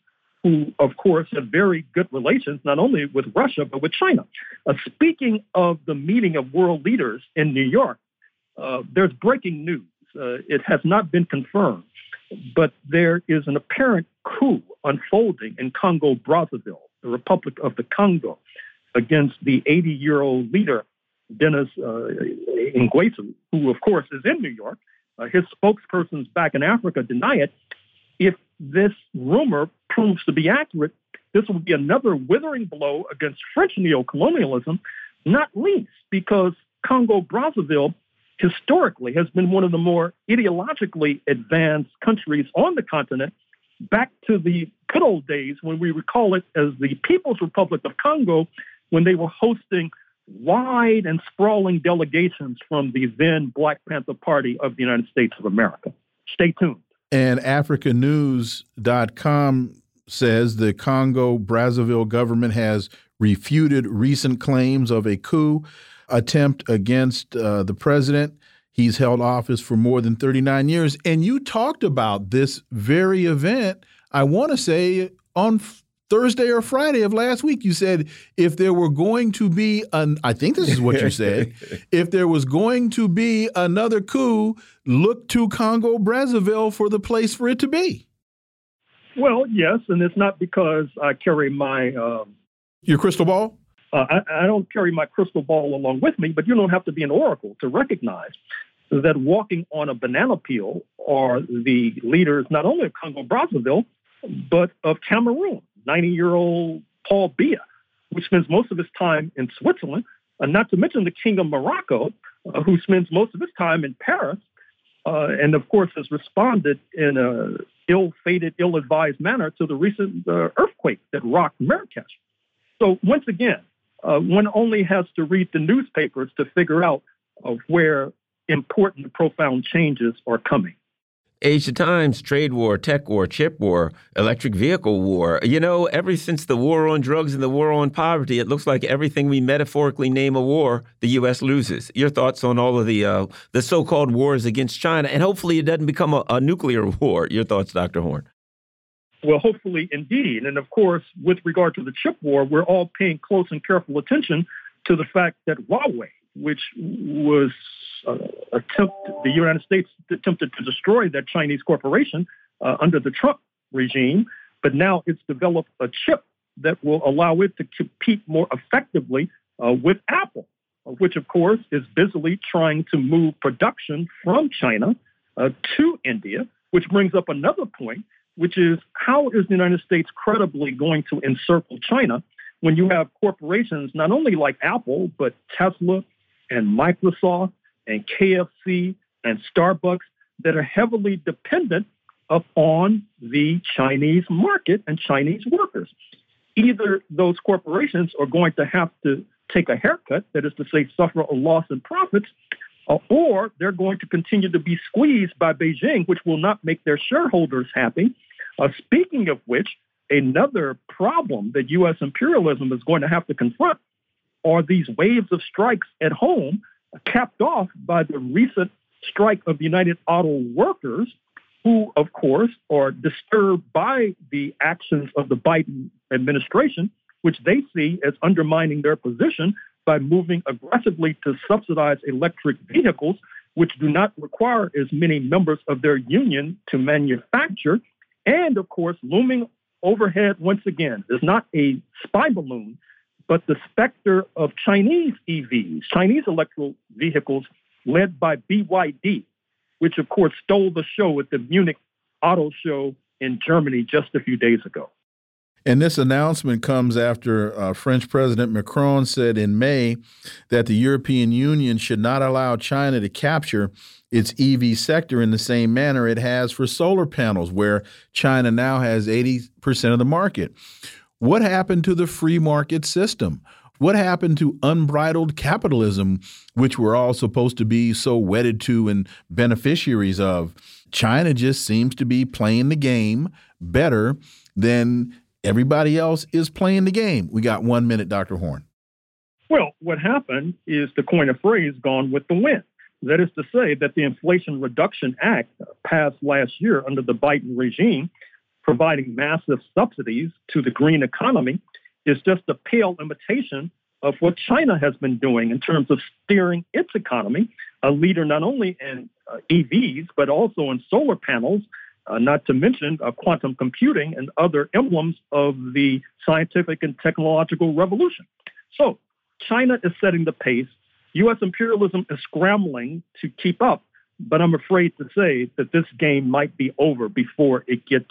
who, of course, have very good relations not only with Russia, but with China. Uh, speaking of the meeting of world leaders in New York, uh, there's breaking news. Uh, it has not been confirmed, but there is an apparent coup unfolding in Congo Brazzaville, the Republic of the Congo, against the 80 year old leader, Denis uh, Nguesso, who, of course, is in New York. Uh, his spokespersons back in Africa deny it. If this rumor proves to be accurate, this will be another withering blow against French neocolonialism not least because Congo Brazzaville historically has been one of the more ideologically advanced countries on the continent back to the good old days when we recall it as the People's Republic of Congo when they were hosting wide and sprawling delegations from the then Black Panther Party of the United States of America. Stay tuned. And AfricaNews.com says the Congo Brazzaville government has refuted recent claims of a coup attempt against uh, the president. He's held office for more than 39 years. And you talked about this very event, I want to say, on Thursday or Friday of last week. You said if there were going to be an, I think this is what you said, (laughs) if there was going to be another coup, look to Congo Brazzaville for the place for it to be. Well, yes, and it's not because I carry my um, your crystal ball. Uh, I, I, don't carry my crystal ball along with me, but you don't have to be an oracle to recognize that walking on a banana peel are the leaders not only of Congo Brazzaville, but of Cameroon. 90 year old Paul Biya, who spends most of his time in Switzerland, and not to mention the King of Morocco, uh, who spends most of his time in Paris, uh, and of course has responded in a ill-fated, ill-advised manner to the recent uh, earthquake that rocked Marrakesh. So once again, uh, one only has to read the newspapers to figure out uh, where important, profound changes are coming. Of Times, trade war, tech war, chip war, electric vehicle war. You know, ever since the war on drugs and the war on poverty, it looks like everything we metaphorically name a war, the U.S. loses. Your thoughts on all of the uh, the so-called wars against China, and hopefully it doesn't become a, a nuclear (laughs) war. Your thoughts, Dr. Horne? Well, hopefully, indeed. And of course, with regard to the chip war, we're all paying close and careful attention to the fact that Huawei, which was uh, attempt the United States attempted to destroy that Chinese corporation uh, under the Trump regime, but now it's developed a chip that will allow it to compete more effectively uh, with Apple, which of course is busily trying to move production from China uh, to India. Which brings up another point, which is how is the United States credibly going to encircle China when you have corporations not only like Apple but Tesla and Microsoft and KFC and Starbucks that are heavily dependent upon the Chinese market and Chinese workers. Either those corporations are going to have to take a haircut, that is to say, suffer a loss in profits, uh, or they're going to continue to be squeezed by Beijing, which will not make their shareholders happy. Uh, speaking of which, another problem that U.S. imperialism is going to have to confront are these waves of strikes at home capped off by the recent strike of United Auto Workers, who, of course, are disturbed by the actions of the Biden administration, which they see as undermining their position by moving aggressively to subsidize electric vehicles, which do not require as many members of their union to manufacture. And of course, looming overhead once again is not a spy balloon, but the specter of Chinese EVs, Chinese electrical vehicles led by BYD, which of course stole the show at the Munich Auto Show in Germany just a few days ago. And this announcement comes after uh, French President Macron said in May that the European Union should not allow China to capture its EV sector in the same manner it has for solar panels, where China now has 80% of the market. What happened to the free market system? What happened to unbridled capitalism, which we're all supposed to be so wedded to and beneficiaries of? China just seems to be playing the game better than everybody else is playing the game. We got one minute, Dr. Horne. Well, what happened is to coin a phrase, gone with the wind. That is to say, that the Inflation Reduction Act passed last year under the Biden regime providing massive subsidies to the green economy is just a pale imitation of what China has been doing in terms of steering its economy, a leader not only in uh, EVs, but also in solar panels, uh, not to mention uh, quantum computing and other emblems of the scientific and technological revolution. So, China is setting the pace. U.S. imperialism is scrambling to keep up, but I'm afraid to say that this game might be over before it gets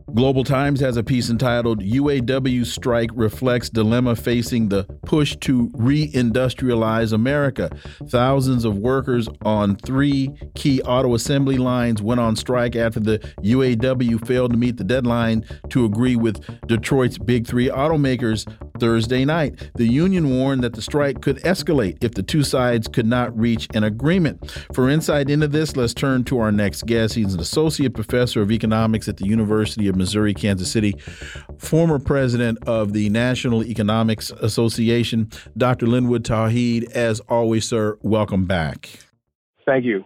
Global Times has a piece entitled UAW Strike Reflects Dilemma Facing the Push to Reindustrialize America. Thousands of workers on three key auto assembly lines went on strike after the UAW failed to meet the deadline to agree with Detroit's big three automakers Thursday night. The union warned that the strike could escalate if the two sides could not reach an agreement. For insight into this, let's turn to our next guest. He's an associate professor of economics at the University of Missouri, Kansas City, former president of the National Economics Association, Dr. Linwood Tauheed. As always, sir, welcome back. Thank you.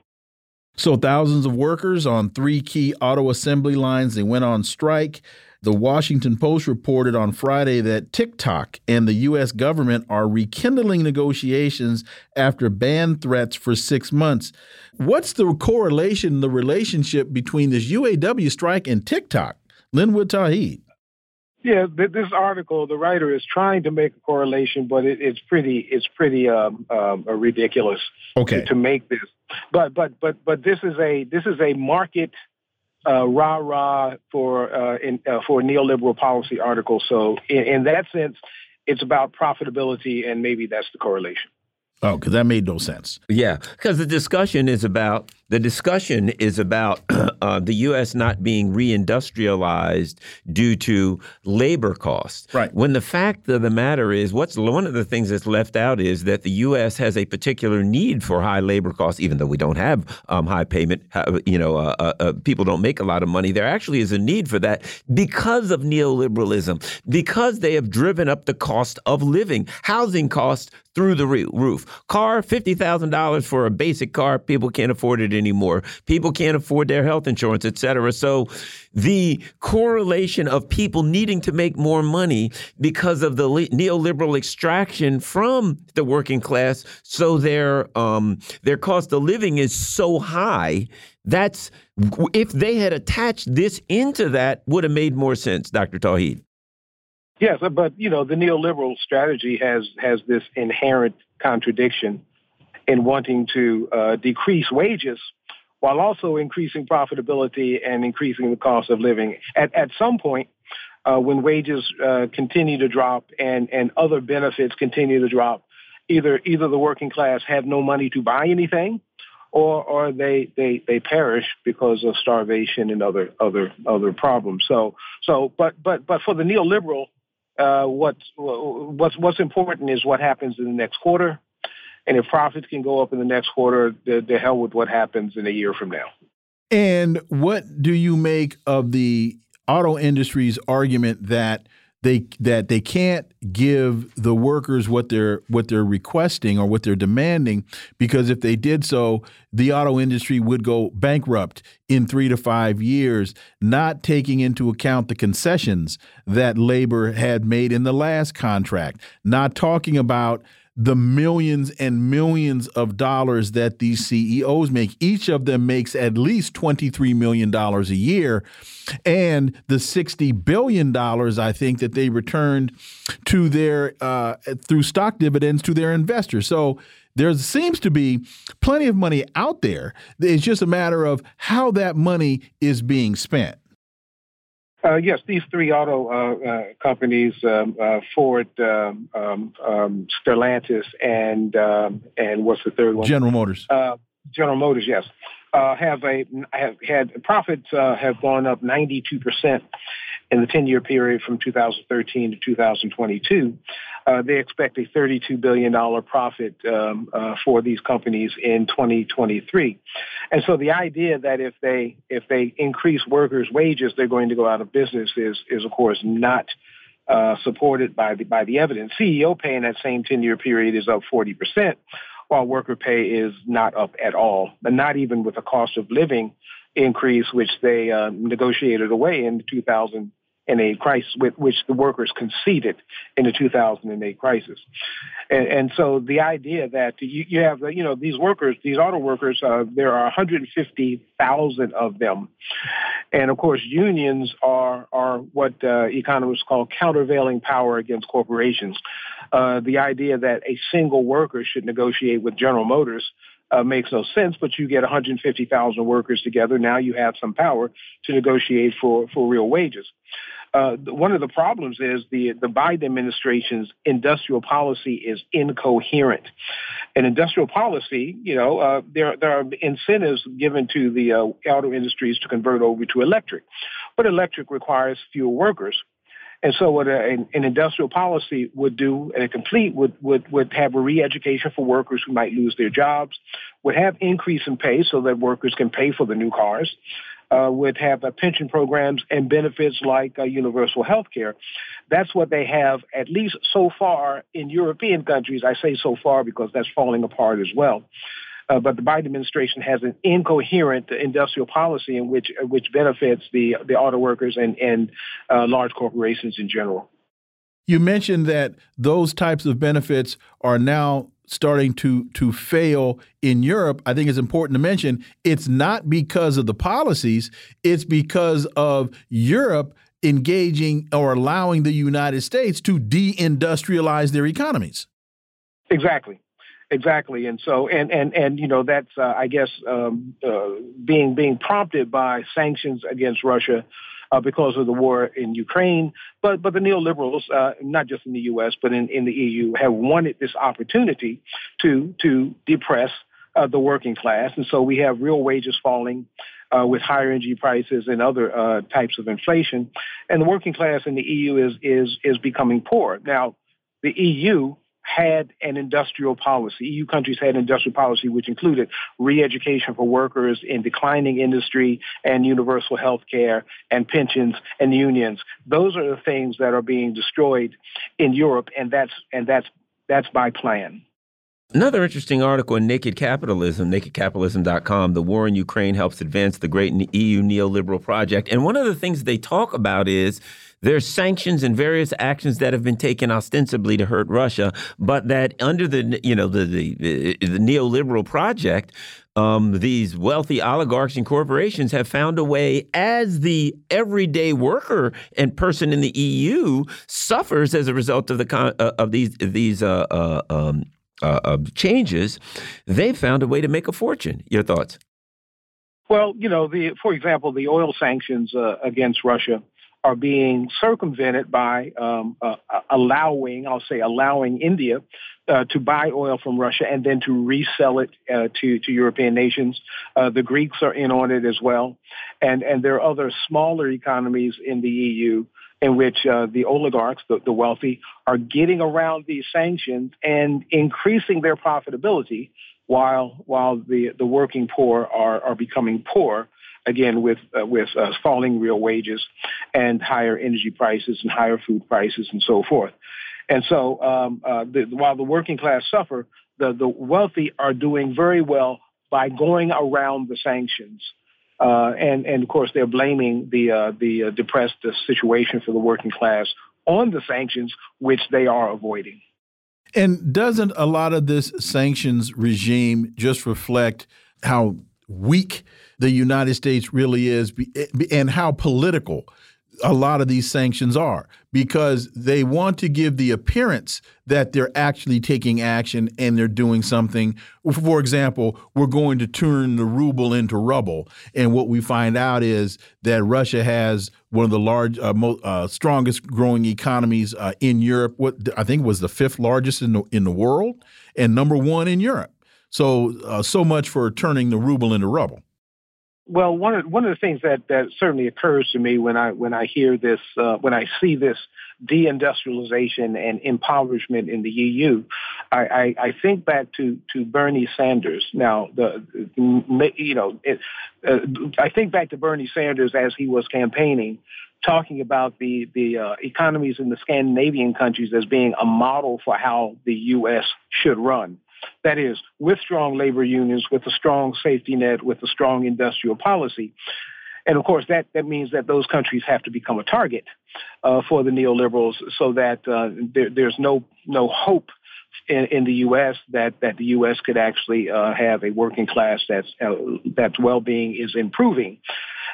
So, thousands of workers on three key auto assembly lines they went on strike. The Washington Post reported on Friday that TikTok and the U.S. government are rekindling negotiations after ban threats for six months. What's the correlation, the relationship between this UAW strike and TikTok? Linwood Tauheed. Yeah, this article, the writer is trying to make a correlation, but it, it's pretty, it's pretty um, um, ridiculous okay. to, to make this. But but but but this is a this is a market uh, rah rah for uh, in, uh, for neoliberal policy article. So in, in, that sense, it's about profitability, and maybe that's the correlation. Oh, because that made no sense. Yeah, because the discussion is about the discussion is about (clears throat) uh, the U.S. not being reindustrialized due to labor costs. Right. When the fact of the matter is, what's one of the things that's left out is that the U.S. has a particular need for high labor costs, even though we don't have um, high payment. You know, uh, uh, uh, people don't make a lot of money. There actually is a need for that because of neoliberalism, because they have driven up the cost of living, housing costs through the roof. Car, fifty thousand dollars for a basic car, people can't afford it anymore. People can't afford their health insurance, et cetera. So the correlation of people needing to make more money because of the neoliberal extraction from the working class, so their um, their cost of living is so high. That's if they had attached this into that, would have made more sense, Dr. Tauheed. Yes, but you know the neoliberal strategy has has this inherent contradiction in wanting to uh, decrease wages while also increasing profitability and increasing the cost of living. At, at some point, uh, when wages uh, continue to drop and, and other benefits continue to drop, either either the working class have no money to buy anything, or or they they they perish because of starvation and other other other problems. So so but but but for the neoliberal, uh, what's what's what's important is what happens in the next quarter and if profits can go up in the next quarter, the, the hell with what happens in a year from now. And what do you make of the auto industry's argument that they that they can't give the workers what they're what they're requesting or what they're demanding because if they did so the auto industry would go bankrupt in 3 to 5 years not taking into account the concessions that labor had made in the last contract. Not talking about the millions and millions of dollars that these CEOs make. Each of them makes at least $23 million a year. And the $60 billion, I think, that they returned to their, uh, through stock dividends to their investors. So there seems to be plenty of money out there. It's just a matter of how that money is being spent. Uh, yes, these three auto uh, uh, companies, um, uh, Ford, um, um, um Stellantis, and um, and what's the third one? General Motors. Uh, General Motors, yes, uh, have a have had profits have gone up 92 percent in the 10 year period from 2013 to 2022, uh, they expect a $32 billion profit um, uh, for these companies in 2023. And so the idea that if they if they increase workers' wages, they're going to go out of business is is of course not uh, supported by the by the evidence. CEO pay in that same 10 year period is up 40 percent, while worker pay is not up at all, and not even with the cost of living increase, which they uh, negotiated away in 2000 in a crisis with which the workers conceded in the 2008 crisis. And, and so the idea that you, you, have, you know, these workers, these auto workers, uh, there are 150,000 of them. And of course, unions are, are what uh, economists call countervailing power against corporations. Uh, the idea that a single worker should negotiate with General Motors uh, makes no sense, but you get 150,000 workers together. Now you have some power to negotiate for, for real wages. Uh, one of the problems is the the Biden administration's industrial policy is incoherent. And industrial policy, you know, uh, there there are incentives given to the uh, auto industries to convert over to electric, but electric requires fewer workers. And so what a, an, an, industrial policy would do, and a complete would, would, would have a re-education for workers who might lose their jobs, would have increase in pay so that workers can pay for the new cars, uh, would have uh, pension programs and benefits like uh, universal health care. That's what they have, at least so far in European countries. I say so far because that's falling apart as well. Uh, but the Biden administration has an incoherent industrial policy in which uh, which benefits the the auto workers and and uh, large corporations in general. You mentioned that those types of benefits are now starting to to fail in Europe, I think it's important to mention it's not because of the policies, it's because of Europe engaging or allowing the United States to deindustrialize their economies. Exactly. Exactly, and so and and and you know that's uh, I guess um, uh, being being prompted by sanctions against Russia uh, because of the war in Ukraine. But but the neoliberals, uh, not just in the U.S. but in, in the EU, have wanted this opportunity to to depress uh, the working class, and so we have real wages falling. Uh, with higher energy prices and other types of inflation, and the working class in the EU is is is becoming poor. Now, the EU had an industrial policy. EU countries had an industrial policy which included re-education for workers in declining industry and universal health care and pensions and unions. Those are the things that are being destroyed in Europe and that's and that's that's by plan. Another interesting article in Naked Capitalism, nakedcapitalism.com. The war in Ukraine helps advance the great EU neoliberal project. And one of the things they talk about is there's sanctions and various actions that have been taken ostensibly to hurt Russia, but that under the you know the the, the neoliberal project, um, these wealthy oligarchs and corporations have found a way, as the everyday worker and person in the EU suffers as a result of the uh, of these these uh, uh, um, uh, changes, they found a way to make a fortune. Your thoughts? Well, you know, the for example, the oil sanctions uh, against Russia are being circumvented by um, uh, allowing, I'll say, allowing India uh, to buy oil from Russia and then to resell it uh, to to European nations. Uh, the Greeks are in on it as well, and and there are other smaller economies in the EU in which uh, the oligarchs, the, the wealthy, are getting around these sanctions and increasing their profitability while while the the working poor are are becoming poor again with uh, with uh, falling real wages and higher energy prices and higher food prices and so forth. And so um, uh, the, while the working class suffer, the the wealthy are doing very well by going around the sanctions. Uh, and and of course they're blaming the uh, the uh, depressed situation for the working class on the sanctions, which they are avoiding. And doesn't a lot of this sanctions regime just reflect how weak the United States really is and how political a lot of these sanctions are because they want to give the appearance that they're actually taking action and they're doing something. For example, we're going to turn the ruble into rubble, and what we find out is that Russia has one of the large, uh, uh, strongest growing economies uh, in Europe. What I think was the fifth largest in the in the world, and number one in Europe. So, uh, so much for turning the ruble into rubble. Well, one of one of the things that, that certainly occurs to me when I when I hear this uh, when I see this deindustrialization and impoverishment in the EU, I, I, I think back to, to Bernie Sanders. Now, the you know, it, uh, I think back to Bernie Sanders as he was campaigning, talking about the the uh, economies in the Scandinavian countries as being a model for how the U.S. should run. That is, with strong labor unions, with a strong safety net, with a strong industrial policy. And of course, that, that means that those countries have to become a target uh, for the neoliberals so that uh, there, there's no, no hope in, in, the U.S. that, that the U.S. could actually uh, have a working class that's, uh, that's well-being is improving.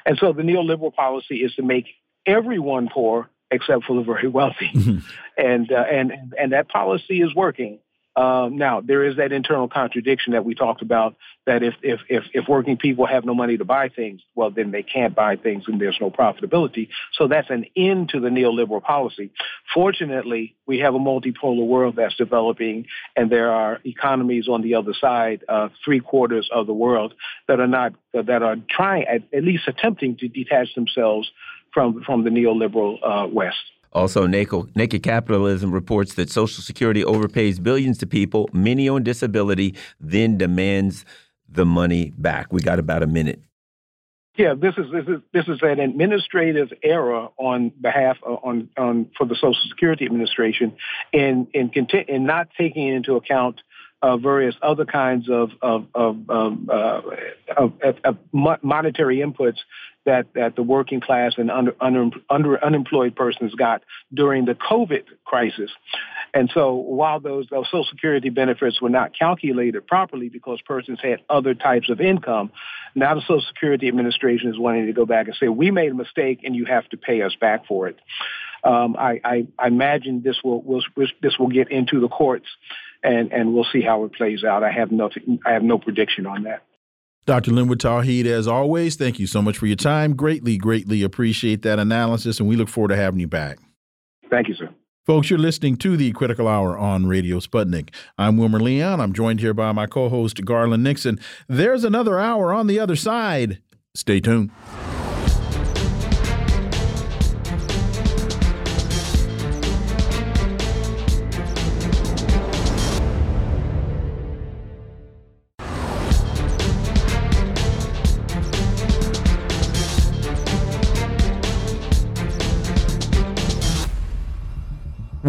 And so the neoliberal policy is to make everyone poor except for the very wealthy. Mm-hmm. And, uh, and, and that policy is working. Um, now there is that internal contradiction that we talked about. That if, if if if working people have no money to buy things, well then they can't buy things and there's no profitability. So that's an end to the neoliberal policy. Fortunately, we have a multipolar world that's developing, and there are economies on the other side, uh, three quarters of the world that are not that are trying at, at least attempting to detach themselves from from the neoliberal uh, West. Also, Naked Capitalism reports that Social Security overpays billions to people, many on disability, then demands the money back. We got about a minute. Yeah, this is this is this is an administrative error on behalf of, on on for the Social Security Administration in in in not taking into account uh, various other kinds of of of, um, uh, of, of monetary inputs that that the working class and under, under, under unemployed persons got during the COVID crisis. And so while those, those Social Security benefits were not calculated properly because persons had other types of income, now the Social Security Administration is wanting to go back and say, we made a mistake and you have to pay us back for it. Um, I, I, I, imagine this will, will, this will get into the courts and, and we'll see how it plays out. I have no, I have no prediction on that. Dr. Linwood Tauheed, as always, thank you so much for your time. Greatly, greatly appreciate that analysis, and we look forward to having you back. Thank you, sir. Folks, you're listening to the Critical Hour on Radio Sputnik. I'm Wilmer Leon. I'm joined here by my co host, Garland Nixon. There's another hour on the other side. Stay tuned.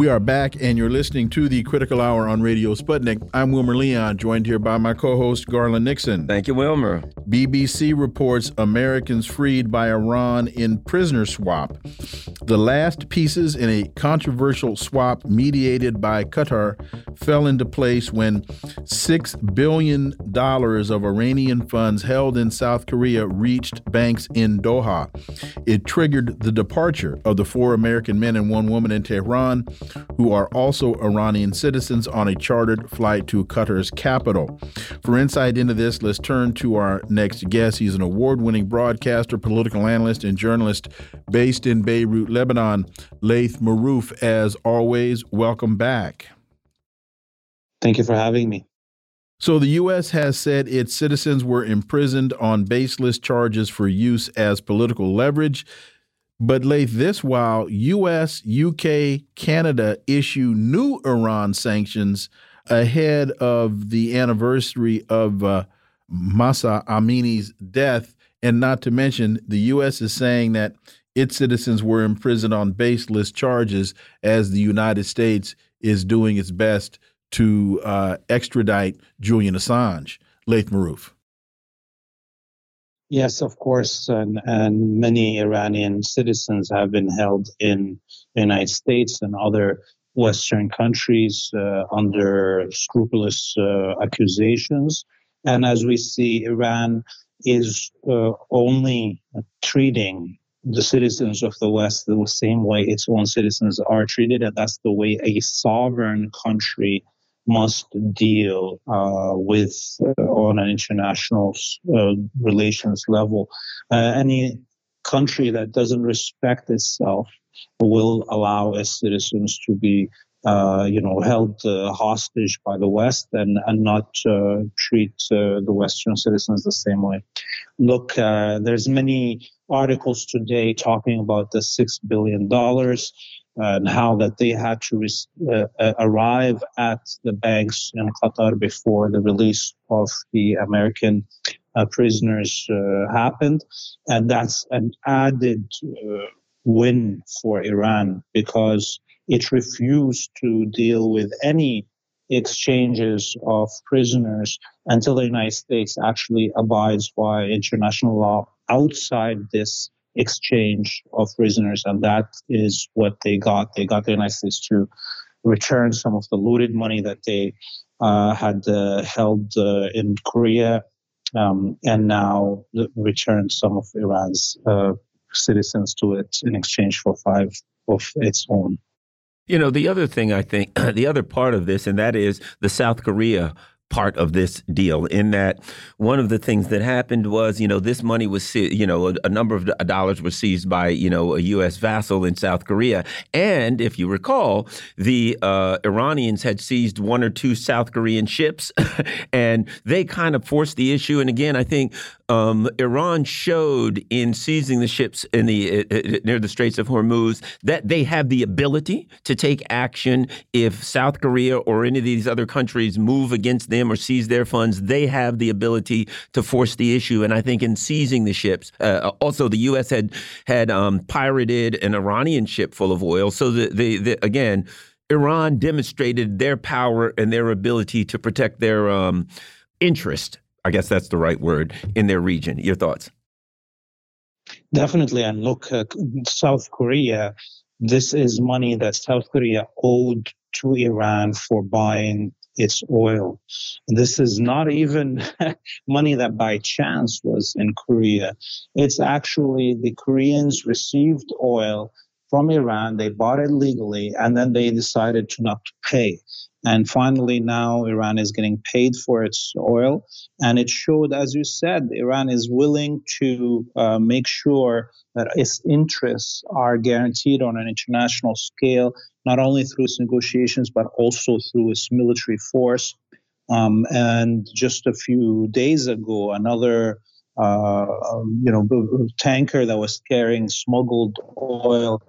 We are back, and you're listening to the Critical Hour on Radio Sputnik. I'm Wilmer Leon, joined here by my co host, Garland Nixon. Thank you, Wilmer. BBC reports Americans freed by Iran in prisoner swap. The last pieces in a controversial swap mediated by Qatar fell into place when $6 billion of Iranian funds held in South Korea reached banks in Doha. It triggered the departure of the four American men and one woman in Tehran who are also Iranian citizens on a chartered flight to Qatar's capital. For insight into this, let's turn to our next guest. He's an award winning broadcaster, political analyst, and journalist based in Beirut, Lebanon. Laith Marouf, as always, welcome back. Thank you for having me. So, the U.S. has said its citizens were imprisoned on baseless charges for use as political leverage. But late this while US, UK, Canada issue new Iran sanctions ahead of the anniversary of uh, Mahsa Amini's death. And not to mention, the U.S. is saying that its citizens were imprisoned on baseless charges as the United States is doing its best to uh, extradite Julian Assange. Laith Marouf. Yes, of course, and, and many Iranian citizens have been held in the United States and other Western countries uh, under scrupulous uh, accusations. And as we see, Iran is uh, only treating the citizens of the West the same way its own citizens are treated, and that's the way a sovereign country must deal uh, with uh, on an international uh, relations level. Uh, any country that doesn't respect itself will allow its citizens to be uh, you know, held uh, hostage by the West and, and not treat the Western citizens the same way. Look, there's many articles today talking about the six billion dollars and how that they had to uh, uh, arrive at the banks in Qatar before the release of the American uh, prisoners uh, happened, and that's an added win for Iran because it refused to deal with any exchanges of prisoners until the United States actually abides by international law outside this exchange of prisoners. And that is what they got. They got the United States to return some of the looted money that they uh, had uh, held uh, in Korea. Um, and now return some of Iran's uh, citizens to it in exchange for five of its own. You know, the other thing I think, (clears throat) the other part of this, and that is the South Korea part of this deal in that one of the things that happened was you know this money was you know a, a, number of dollars were seized by you know a U.S. vassal in South Korea and if you recall the uh, Iranians had seized one or two South Korean ships (laughs) and they kind of forced the issue and again I think um, Iran showed in seizing the ships in the uh, uh, near the Straits of Hormuz that they have the ability to take action if South Korea or any of these other countries move against them or seize their funds. They have the ability to force the issue. And I think in seizing the ships, uh, also the U.S. had had um, pirated an Iranian ship full of oil. So the, the, the again. Iran demonstrated their power and their ability to protect their um, interest I guess that's the right word in their region. Your thoughts? Definitely. And look, uh, South Korea, this is money that South Korea owed to Iran for buying its oil. And this is not even (laughs) money that by chance was in Korea. It's actually the Koreans received oil from Iran, they bought it legally, and then they decided to not pay. And finally, now Iran is getting paid for its oil. And it showed, as you said, Iran is willing to uh, make sure that its interests are guaranteed on an international scale, not only through its negotiations, but also through its military force. Um, and just a few days ago, another uh, um, you know tanker that was carrying smuggled oil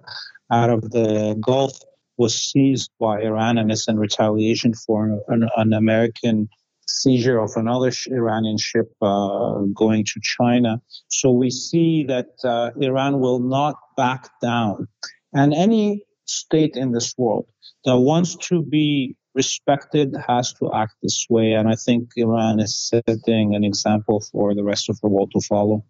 out of the Gulf was seized by Iran and it's in retaliation for an, an American seizure of another Iranian ship uh, going to China. So we see that uh, Iran will not back down. And any state in this world that wants to be respected has to act this way. And I think Iran is setting an example for the rest of the world to follow.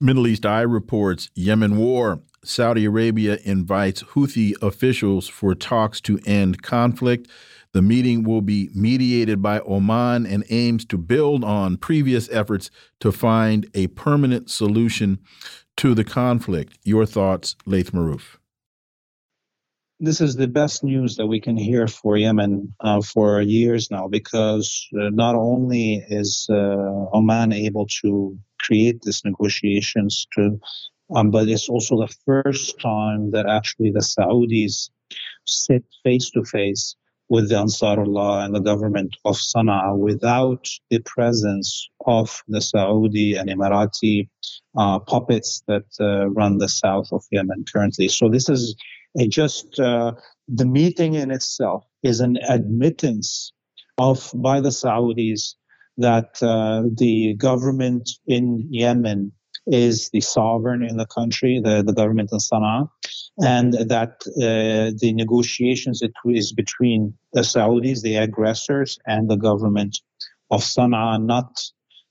Middle East Eye reports Yemen war Saudi Arabia invites Houthi officials for talks to end conflict. The meeting will be mediated by Oman and aims to build on previous efforts to find a permanent solution to the conflict. Your thoughts, Laith Marouf? This is the best news that we can hear for Yemen uh, for years now because uh, not only is uh, Oman able to create these negotiations to um, but it's also the first time that actually the Saudis sit face to face with the Ansarullah and the government of Sana'a without the presence of the Saudi and Emirati uh, puppets that uh, run the south of Yemen currently. So this is just uh, the meeting in itself is an admittance of by the Saudis that uh, the government in Yemen is the sovereign in the country, the, the government in Sana'a, and that uh, the negotiations is between the Saudis, the aggressors, and the government of Sana'a, not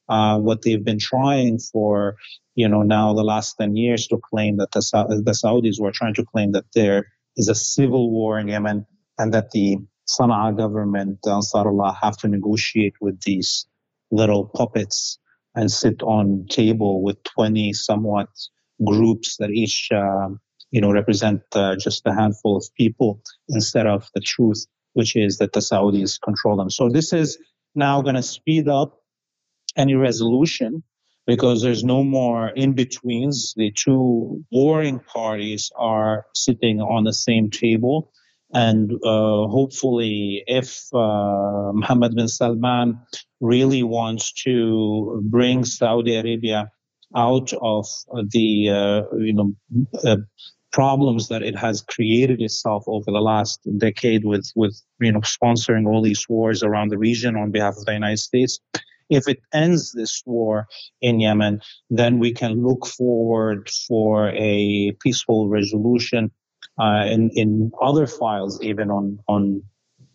uh, what they've been trying for, you know, now the last 10 years to claim that the, the Saudis were trying to claim that there is a civil war in Yemen and that the Sana'a government, Ansarullah, have to negotiate with these little puppets and sit on table with 20 somewhat groups that each uh, you know represent uh, just a handful of people instead of the truth which is that the saudis control them. So this is now going to speed up any resolution because there's no more in betweens the two warring parties are sitting on the same table And uh, hopefully, if uh, Mohammed bin Salman really wants to bring Saudi Arabia out of the uh, you know uh, problems that it has created itself over the last decade with with you know sponsoring all these wars around the region on behalf of the United States. If it ends this war in Yemen, then we can look forward for a peaceful resolution uh, in in other files, even on on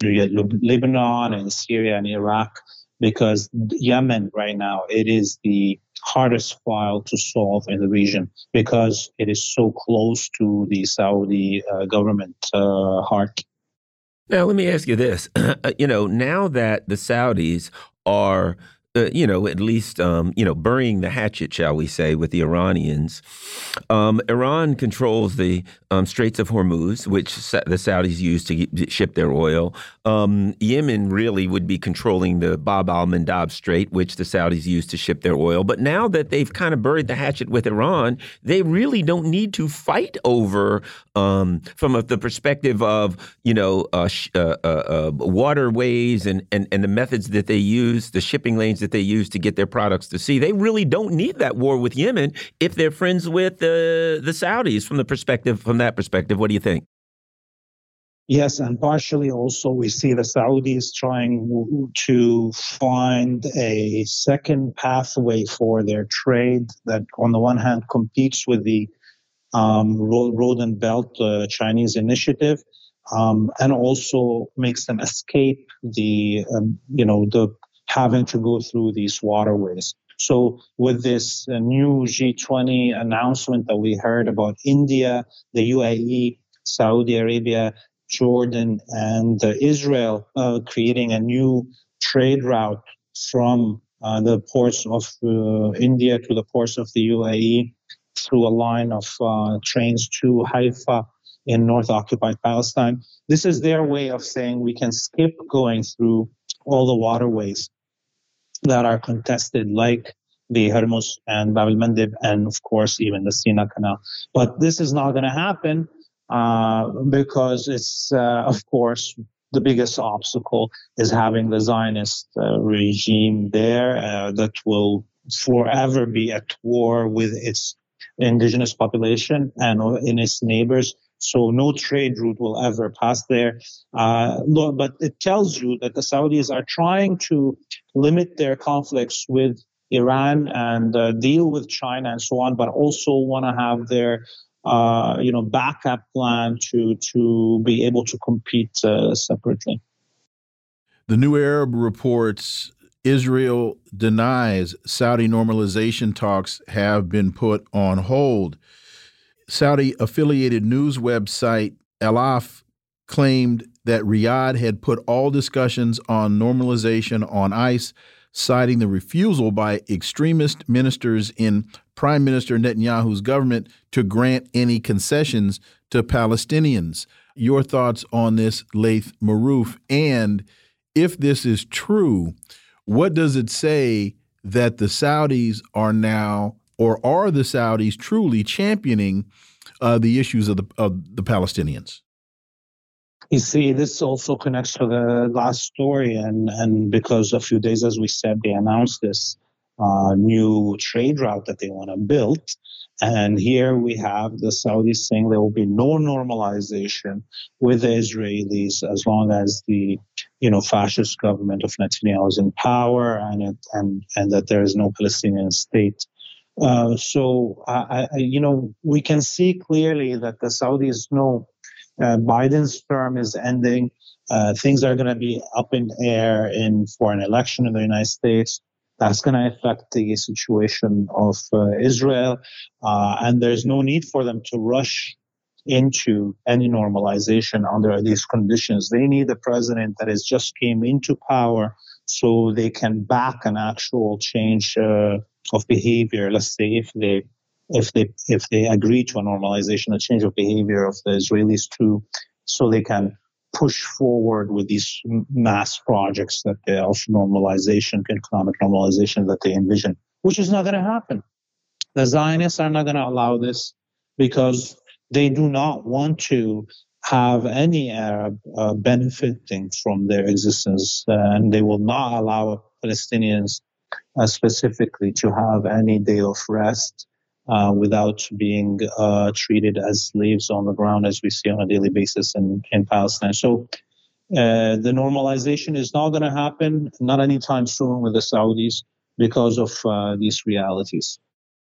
Lebanon and Syria and Iraq, because Yemen right now it is the hardest file to solve in the region because it is so close to the Saudi uh, government uh, heart. Now, let me ask you this. (clears throat) you know, now that the Saudis are uh, you know, at least, um, you know, burying the hatchet, shall we say, with the Iranians. Um, Iran controls the um, Straits of Hormuz, which the Saudis use to ship their oil. Um, Yemen really would be controlling the Bab al Mandab Strait, which the Saudis use to ship their oil. But now that they've kind of buried the hatchet with Iran, they really don't need to fight over, um, from a, the perspective of, you know, uh, uh, uh, uh, waterways and, and, and the methods that they use, the shipping lanes that they use to get their products to sea. They really don't need that war with Yemen if they're friends with the the Saudis from the perspective from that perspective. What do you think? Yes, and partially also we see the Saudis trying to find a second pathway for their trade that, on the one hand, competes with the um, Road and Belt uh, Chinese initiative, um, and also makes them escape the, um, you know, the having to go through these waterways. So, with this uh, new G20 announcement that we heard about India, the UAE, Saudi Arabia, Jordan, and uh, Israel uh, creating a new trade route from uh, the ports of uh, India to the ports of the UAE through a line of uh, trains to Haifa in North occupied Palestine. This is their way of saying we can skip going through all the waterways that are contested, like the Hormuz and Bab el-Mandeb, and of course even the Sina Canal. But this is not going to happen uh, because it's, uh, of course, the biggest obstacle is having the Zionist uh, regime there uh, that will forever be at war with its indigenous population and in its neighbors so no trade route will ever pass there. Uh, but it tells you that the Saudis are trying to limit their conflicts with Iran and uh, deal with China and so on, but also want to have their uh, you know backup plan to to be able to compete uh, separately. The New Arab reports Israel denies Saudi normalization talks have been put on hold. Saudi affiliated news website Al-Arab claimed that Riyadh had put all discussions on normalization on ice, citing the refusal by extremist ministers in Prime Minister Netanyahu's government to grant any concessions to Palestinians. Your thoughts on this, Laith Marouf? And if this is true, what does it say that the Saudis are now or are the Saudis truly championing uh, the issues of the of the Palestinians? You see, this also connects to the last story, and and because a few days, as we said, they announced this uh, new trade route that they want to build. And here we have the Saudis saying there will be no normalization with the Israelis as long as the, you know, fascist government of Netanyahu is in power and it, and and that there is no Palestinian state. Uh, so, I, you know, we can see clearly that the Saudis know uh, Biden's term is ending. Uh, things are going to be up in air in for an election in the United States. That's going to affect the situation of uh, Israel, uh, and there's no need for them to rush into any normalization under these conditions. They need a president that has just came into power so they can back an actual change uh, of behavior. Let's say if they if they if they agree to a normalization, a change of behavior of the Israelis too, so they can push forward with these mass projects that they, of normalization, economic normalization that they envision, which is not going to happen. The Zionists are not going to allow this because they do not want to have any Arab uh, benefiting from their existence, uh, and they will not allow Palestinians uh, specifically to have any day of rest uh, without being uh, treated as slaves on the ground, as we see on a daily basis in, in Palestine. So uh, the normalization is not going to happen, not anytime soon with the Saudis because of these realities.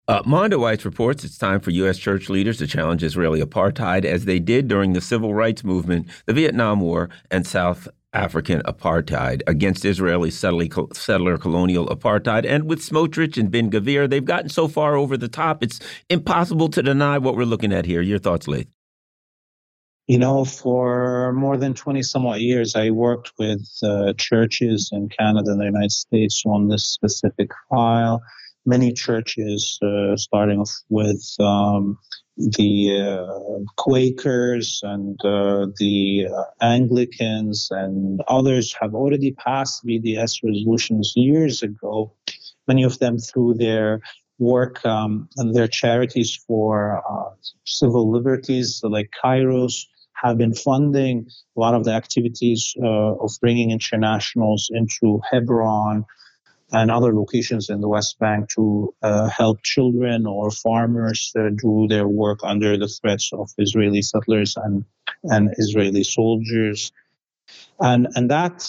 Uh, Mondoweiss reports it's time for U.S. church leaders to challenge Israeli apartheid as they did during the civil rights movement, the Vietnam War, and South African apartheid against Israeli settler colonial apartheid. And with Smotrich and Ben Gvir, they've gotten so far over the top, it's impossible to deny what we're looking at here. Your thoughts, Laith? You know, for more than 20 somewhat years, I worked with uh, churches in Canada and the United States on this specific file many churches, uh, starting with um, the uh, Quakers and uh, the uh, Anglicans and others have already passed BDS resolutions years ago. Many of them through their work um, and their charities for uh, civil liberties, like Kairos, have been funding a lot of the activities uh, of bringing internationals into Hebron and other locations in the West Bank to uh, help children or farmers uh, do their work under the threats of Israeli settlers and, and Israeli soldiers. And, and that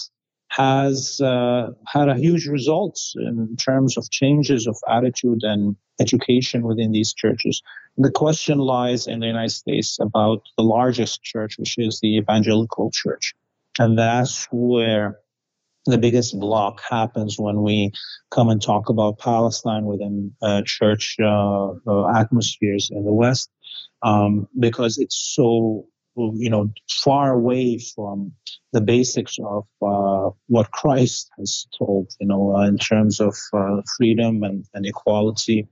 has uh, had a huge results in terms of changes of attitude and education within these churches. The question lies in the United States about the largest church, which is the evangelical church. And that's where the biggest block happens when we come and talk about Palestine within uh, church uh, uh, atmospheres in the West, um, because it's so you know far away from the basics of uh, what Christ has told, you know, uh, in terms of uh, freedom and, and equality.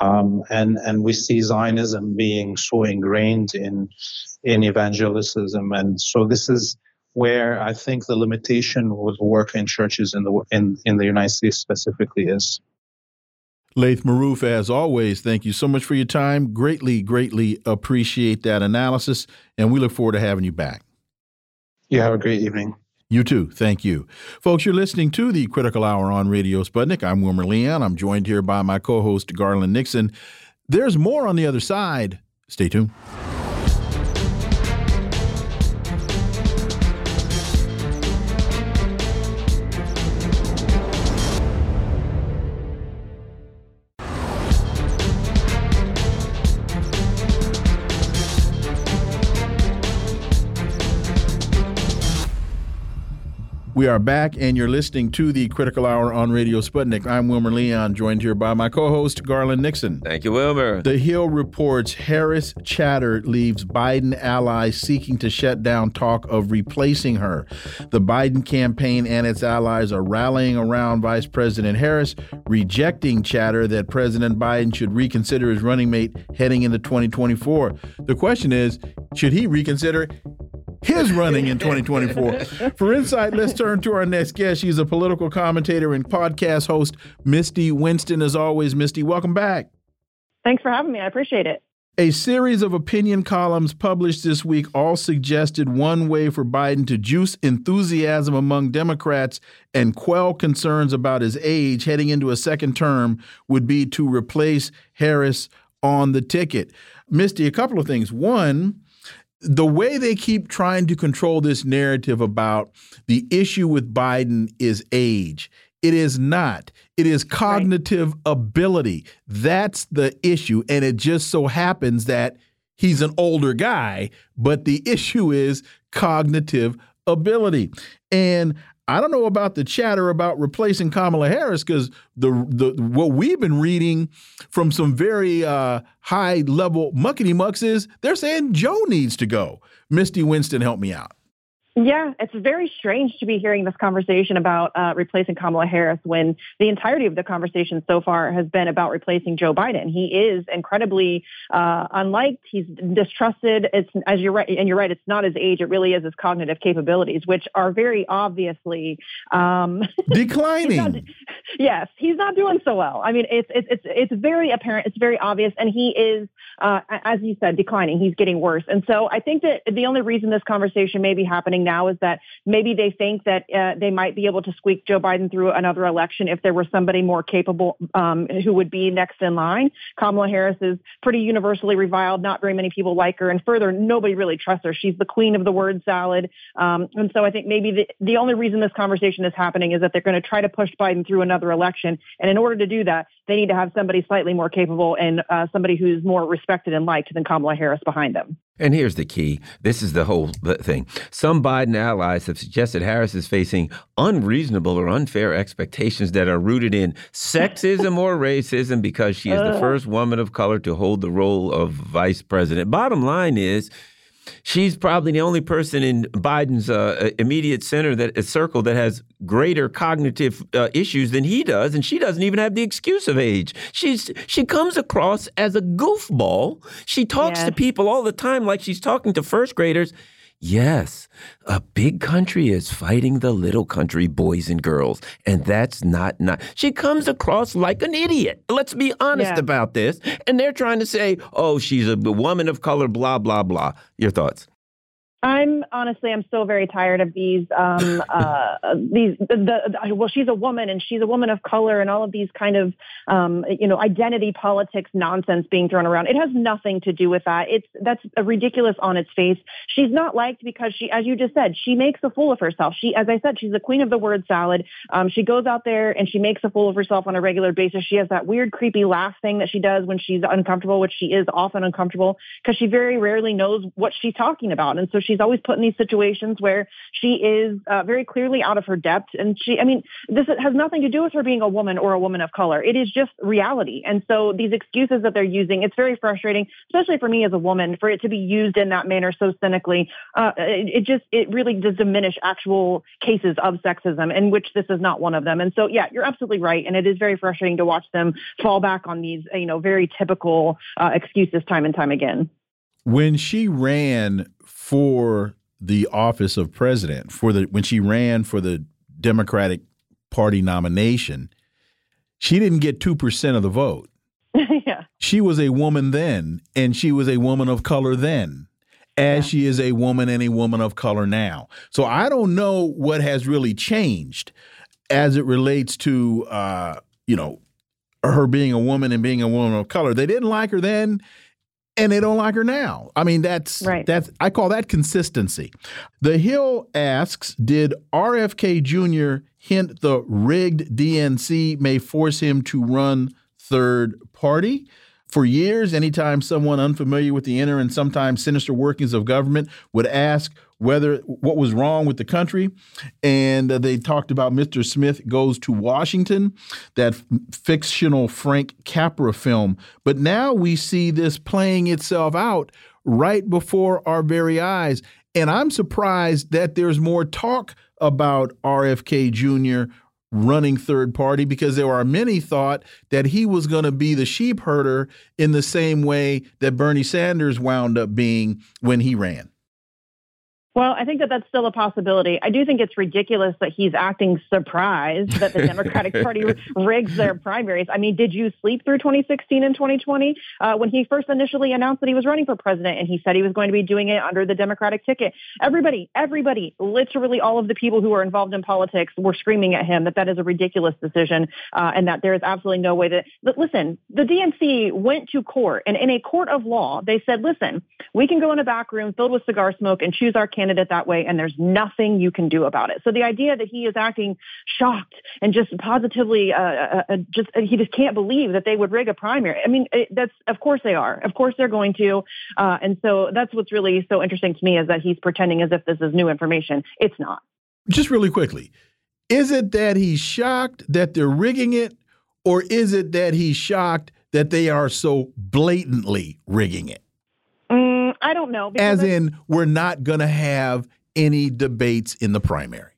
Um, and and we see Zionism being so ingrained in in evangelicism, and so this is where I think the limitation with work in churches in the in, in the United States specifically is. Laith Marouf, as always, thank you so much for your time. Greatly, greatly appreciate that analysis, and we look forward to having you back. You have a great evening. You too. Thank you. Folks, you're listening to the Critical Hour on Radio Sputnik. I'm Wilmer Leon. I'm joined here by my co host, Garland Nixon. There's more on the other side. Stay tuned. We are back, and you're listening to the Critical Hour on Radio Sputnik. I'm Wilmer Leon, joined here by my co host, Garland Nixon. Thank you, Wilmer. The Hill reports Harris chatter leaves Biden allies seeking to shut down talk of replacing her. The Biden campaign and its allies are rallying around Vice President Harris, rejecting chatter that President Biden should reconsider his running mate heading into 2024. The question is should he reconsider his running in 2024. (laughs) For insight, let's turn to our next guest. She's a political commentator and podcast host, Misty Winston. As always, Misty, welcome back. Thanks for having me. I appreciate it. A series of opinion columns published this week all suggested one way for Biden to juice enthusiasm among Democrats and quell concerns about his age heading into a second term would be to replace Harris on the ticket. Misty, a couple of things. One, the way they keep trying to control this narrative about the issue with Biden is age. It is not. It is cognitive right. ability. That's the issue. And it just so happens that he's an older guy, but the (laughs) issue is cognitive ability. And I don't know about the chatter about replacing Kamala Harris because the the what we've been reading from some very uh, high level muckety mucks is they're saying Joe needs to go. Misty Winston, help me out. Yeah, it's very strange to be hearing this conversation about uh, replacing Kamala Harris when the entirety of the conversation so far has been about replacing Joe Biden. He is incredibly uh, unliked. He's distrusted. It's as you're right, and you're right. It's not his age. It really is his cognitive capabilities, which are very obviously um, (laughs) declining. he's not, yes, he's not doing so well. I mean, it's it's it's it's very apparent. It's very obvious, and he is, uh, as you said, declining. He's getting worse. And so I think that the only reason this conversation may be happening now is that maybe they think that uh, they might be able to squeak Joe Biden through another election if there was somebody more capable um, who would be next in line. Kamala Harris is pretty universally reviled. Not very many people like her. And further, nobody really trusts her. She's the queen of the word salad. Um, and so I think maybe the, the only reason this conversation is happening is that they're going to try to push Biden through another election. And in order to do that, they need to have somebody slightly more capable and uh, somebody who's more respected and liked than Kamala Harris behind them. And here's the key. This is the whole thing. Some Biden allies have suggested Harris is facing unreasonable or unfair expectations that are rooted in sexism or racism because she is the uh. first woman of color to hold the role of vice president. Bottom line is, she's probably the only person in Biden's uh, immediate center that is circle that has greater cognitive uh, issues than he does, and she doesn't even have the excuse of age. She's she comes across as a goofball. She talks to people all the time like she's talking to first graders. Yes, a big country is fighting the little country boys and girls, and that's not not. She comes across like an idiot. Let's be honest Yeah. about this. And they're trying to say, "Oh, she's a woman of color." Blah blah blah. Your thoughts? I'm honestly, I'm so very tired of these, um, (laughs) uh, these, the, the, well, she's a woman and she's a woman of color and all of these kind of, um, you know, identity politics nonsense being thrown around. It has nothing to do with that. It's, that's ridiculous on its face. She's not liked because she, as you just said, she makes a fool of herself. She, as I said, she's the queen of the word salad. Um, she goes out there and she makes a fool of herself on a regular basis. She has that weird, creepy laugh thing that she does when she's uncomfortable, which she is often uncomfortable because she very rarely knows what she's talking about. And so she's always put in these situations where she is uh, very clearly out of her depth. And she, I mean, this has nothing to do with her being a woman or a woman of color. It is just reality. And so these excuses that they're using, it's very frustrating, especially for me as a woman, for it to be used in that manner so cynically. Uh, it, it just, it really does diminish actual cases of sexism, in which this is not one of them. And so, yeah, you're absolutely right. And it is very frustrating to watch them fall back on these, you know, very typical uh, excuses time and time again. When she ran for the office of president for the when she ran for the Democratic Party nomination, she didn't get 2% of the vote. (laughs) yeah. She was a woman then and she was a woman of color then. As she is a woman and a woman of color now. So I don't know what has really changed as it relates to uh, you know, her being a woman and being a woman of color. They didn't like her then and they don't like her now. I mean, that's Right. that's I call that consistency. The Hill asks, did RFK Jr. hint the rigged DNC may force him to run third party? For years, anytime someone unfamiliar with the inner and sometimes sinister workings of government would ask whether what was wrong with the country, and uh, they talked about Mr. Smith goes to Washington, that fictional Frank Capra film. But now we see this playing itself out right before our very eyes, and I'm surprised that there's more talk about RFK Jr running third party because there are many thought that he was going to be the sheep herder in the same way that Bernie Sanders wound up being when he ran. Well, I think that that's still a possibility. I do think it's ridiculous that he's acting surprised that the (laughs) Democratic Party rigs their primaries. I mean, did you sleep through 2016 and 2020 uh, when he first initially announced that he was running for president and he said he was going to be doing it under the Democratic ticket? Everybody, everybody, literally all of the people who are involved in politics were screaming at him that that is a ridiculous decision uh, and that there is absolutely no way that. But listen, the DNC went to court and in a court of law, they said, listen, we can go in a back room filled with cigar smoke and choose our candidate that way, and there's nothing you can do about it. So the idea that he is acting shocked and just positively, uh, uh, uh, just he just can't believe that they would rig a primary. I mean, it, that's of course they are. Of course they're going to, uh, and so that's what's really so interesting to me is that he's pretending as if this is new information. It's not. Just really quickly, is it that he's shocked that they're rigging it, or is it that he's shocked that they are so blatantly rigging it? I don't know. As in, we're not going to have any debates in the primary.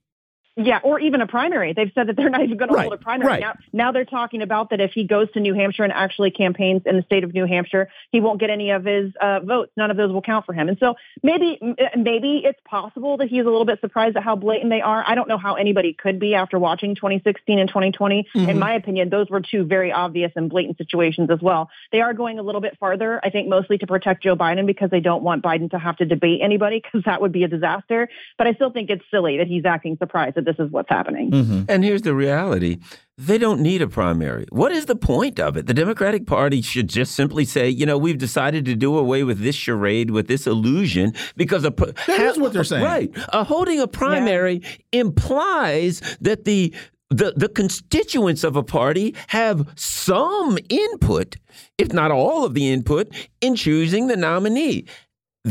Yeah, or even a primary. They've said that they're not even going to hold a primary. right. Now, now they're talking about that if he goes to New Hampshire and actually campaigns in the state of New Hampshire, he won't get any of his uh, votes. None of those will count for him. And so maybe uh, maybe it's possible that he's a little bit surprised at how blatant they are. I don't know how anybody could be after watching 2016 and 2020. Mhm. In my opinion, those were two very obvious and blatant situations as well. They are going a little bit farther, I think, mostly to protect Joe Biden because they don't want Biden to have to debate anybody because that would be a disaster. But I still think it's silly that he's acting surprised this is what's happening. Mm-hmm. And here's the reality. They don't need a primary. What is the point of it? The Democratic Party should just simply say, you know, we've decided to do away with this charade, with this illusion, because a, That is what they're saying. Right. Uh, holding a primary implies that the the, the constituents of a party have some input, if not all of the input, in choosing the nominee.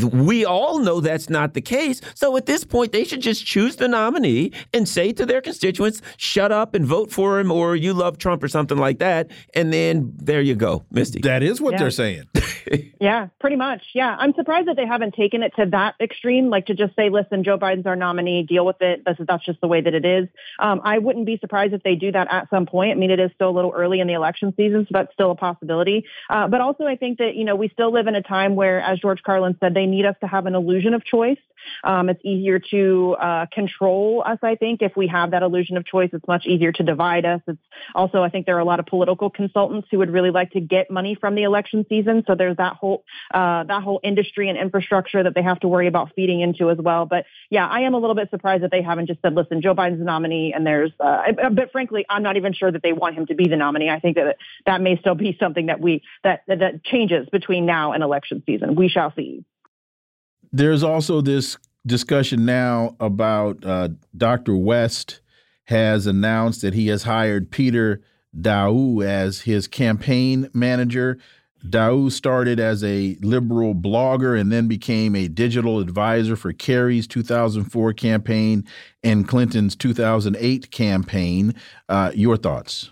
We all know that's not the case. So at this point, they should just choose the nominee and say to their constituents, shut up and vote for him, or you love Trump or something like that. And then there you go, Misty. That is what Yeah. they're saying. (laughs) Yeah, pretty much. Yeah. I'm surprised that they haven't taken it to that extreme, like to just say, listen, Joe Biden's our nominee, deal with it. That's, that's just the way that it is. Um, I wouldn't be surprised if they do that at some point. I mean, it is still a little early in the election season, so that's still a possibility. Uh, but also, I think that, you know, we still live in a time where, as George Carlin said, they need us to have an illusion of choice. Um, it's easier to uh, control us, I think, if we have that illusion of choice. It's much easier to divide us. It's also, I think there are a lot of political consultants who would really like to get money from the election season. So there's that whole uh, that whole industry and infrastructure that they have to worry about feeding into as well. But yeah, I am a little bit surprised that they haven't just said, "Listen, Joe Biden's the nominee," and there's. Uh, but frankly, I'm not even sure that they want him to be the nominee. I think that that may still be something that we that, that changes between now and election season. We shall see. There's also this discussion now about uh, Dr. West has announced that he has hired Peter Daou as his campaign manager. Daou started as a liberal blogger and then became a digital advisor for Kerry's 2004 campaign and Clinton's 2008 campaign. Uh, your thoughts?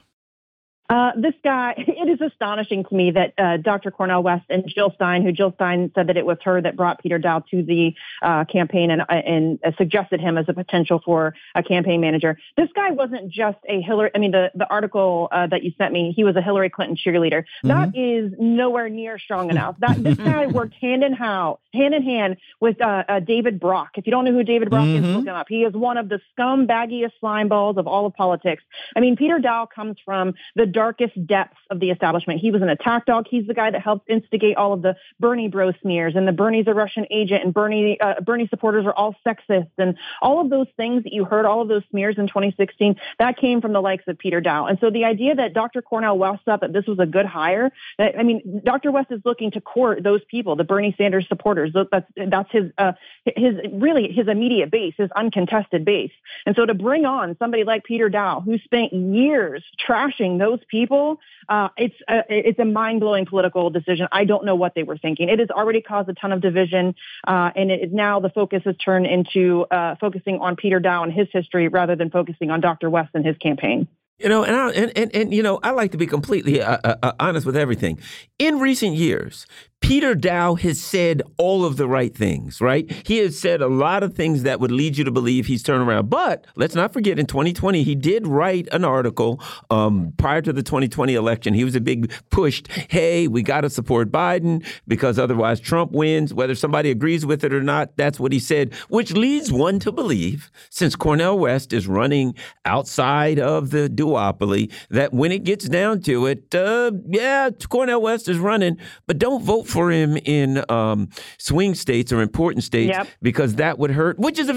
Uh, this guy, (laughs) it is astonishing to me that uh, Dr. Cornel West and Jill Stein, who Jill Stein said that it was her that brought Peter Daou to the uh, campaign and, and uh, suggested him as a potential for a campaign manager. This guy wasn't just a Hillary. I mean, the the article uh, that you sent me, he was a Hillary Clinton cheerleader. That is nowhere near strong enough. That this (laughs) guy worked hand in hand, hand in hand with uh, uh, David Brock. If you don't know who David Brock is, Mhm. look him up. He is one of the scumbaggiest slime balls of all of politics. I mean, Peter Daou comes from the darkest depths of the establishment. He was an attack dog. He's the guy that helped instigate all of the Bernie bro smears and the Bernie's a Russian agent and Bernie uh, Bernie supporters are all sexist and all of those things that you heard, all of those smears in 2016, that came from the likes of Peter Daou. And so the idea that Dr. Cornel West thought that this was a good hire, I mean, Dr. West is looking to court those people, the Bernie Sanders supporters. That's that's his uh, his really his immediate base, his uncontested base. And so to bring on somebody like Peter Daou, who spent years trashing those people, uh, it's a, it's a mind blowing political decision. I don't know what they were thinking. It has already caused a ton of division, uh, and it is now the focus has turned into uh, focusing on Peter Daou and his history rather than focusing on Dr. West and his campaign. You know, and, I, and and and you know, I like to be completely uh, uh, uh, honest with everything. In recent years, Peter Daou has said all of the right things, right? He has said a lot of things that would lead you to believe he's turned around. But let's not forget, in 2020, he did write an article um, prior to the 2020 election. He was a big pushed, hey, we got to support Biden because otherwise Trump wins. Whether somebody agrees with it or not, that's what he said, which leads one to believe, since Cornel West is running outside of the duopoly, that when it gets down to it, uh, yeah, Cornel West is running, but don't vote for him in um, swing states or important states Yep. because that would hurt. Which is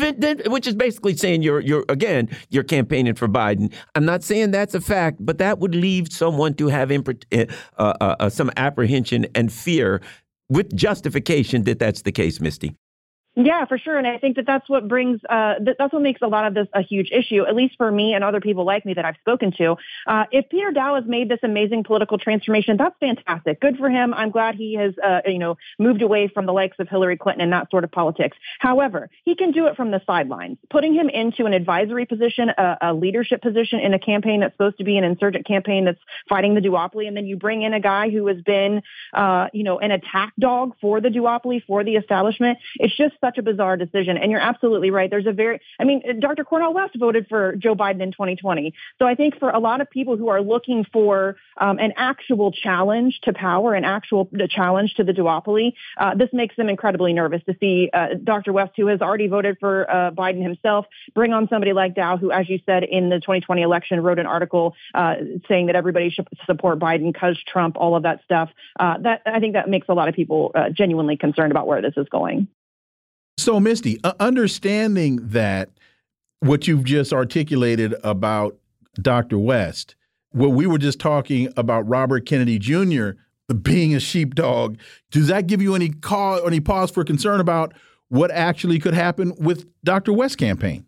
which is basically saying you're you're again you're campaigning for Biden. I'm not saying that's a fact, but that would leave someone to have uh, uh, uh, some apprehension and fear with justification that that's the case, Misty. Yeah, for sure. And I think that that's what brings, uh, that, that's what makes a lot of this a huge issue, at least for me and other people like me that I've spoken to. Uh, if Peter Daou has made this amazing political transformation, that's fantastic. Good for him. I'm glad he has, uh, you know, moved away from the likes of Hillary Clinton and that sort of politics. However, he can do it from the sidelines. Putting him into an advisory position, a, a leadership position in a campaign that's supposed to be an insurgent campaign that's fighting the duopoly, and then you bring in a guy who has been, uh, you know, an attack dog for the duopoly, for the establishment. It's just such a bizarre decision. And you're absolutely right. There's a very, I mean, Dr. Cornel West voted for Joe Biden in 2020. So I think for a lot of people who are looking for um, an actual challenge to power, an actual challenge to the duopoly, uh, this makes them incredibly nervous to see uh, Dr. West, who has already voted for uh, Biden himself, bring on somebody like Daou, who, as you said in the 2020 election, wrote an article uh, saying that everybody should support Biden because Trump, all of that stuff. Uh, that I think that makes a lot of people uh, genuinely concerned about where this is going. So, Misty, uh, understanding that what you've just articulated about Dr. West, what we were just talking about Robert Kennedy Jr. being a sheepdog, does that give you any cause, any pause for concern about what actually could happen with Dr. West's campaign?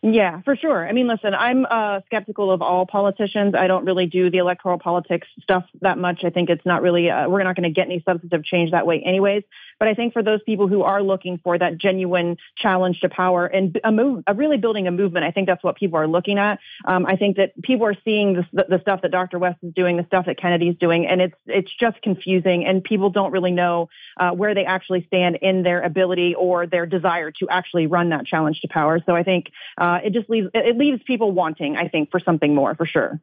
Yeah, for sure. I mean, listen, I'm uh, skeptical of all politicians. I don't really do the electoral politics stuff that much. I think it's not really, uh, we're not going to get any substantive change that way, anyways. But I think for those people who are looking for that genuine challenge to power and a move, a really building a movement, I think that's what people are looking at. Um, I think that people are seeing the, the stuff that Dr. West is doing, the stuff that Kennedy's doing, and it's it's just confusing, and people don't really know uh, where they actually stand in their ability or their desire to actually run that challenge to power. So I think uh, it just leaves it leaves people wanting, I think, for something more, for sure.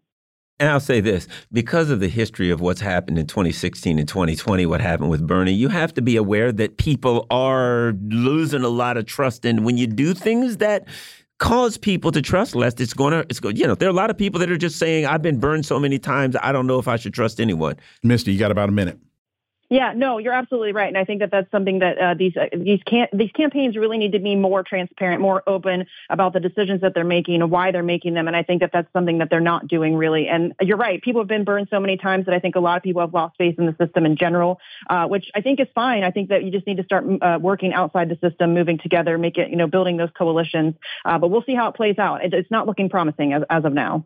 And I'll say this because of the history of what's happened in 2016 and 2020, what happened with Bernie, you have to be aware that people are losing a lot of trust. And when you do things that cause people to trust less, it's going to, it's going, you know, there are a lot of people that are just saying, I've been burned so many times, I don't know if I should trust anyone. Misty, you got about a minute. Yeah, no, you're absolutely right, and I think that that's something that uh, these uh, these can these campaigns really need to be more transparent, more open about the decisions that they're making and why they're making them. And I think that that's something that they're not doing really. And you're right, people have been burned so many times that I think a lot of people have lost faith in the system in general, uh, which I think is fine. I think that you just need to start uh, working outside the system, moving together, make it you know building those coalitions. Uh, but we'll see how it plays out. It, it's not looking promising as, as of now.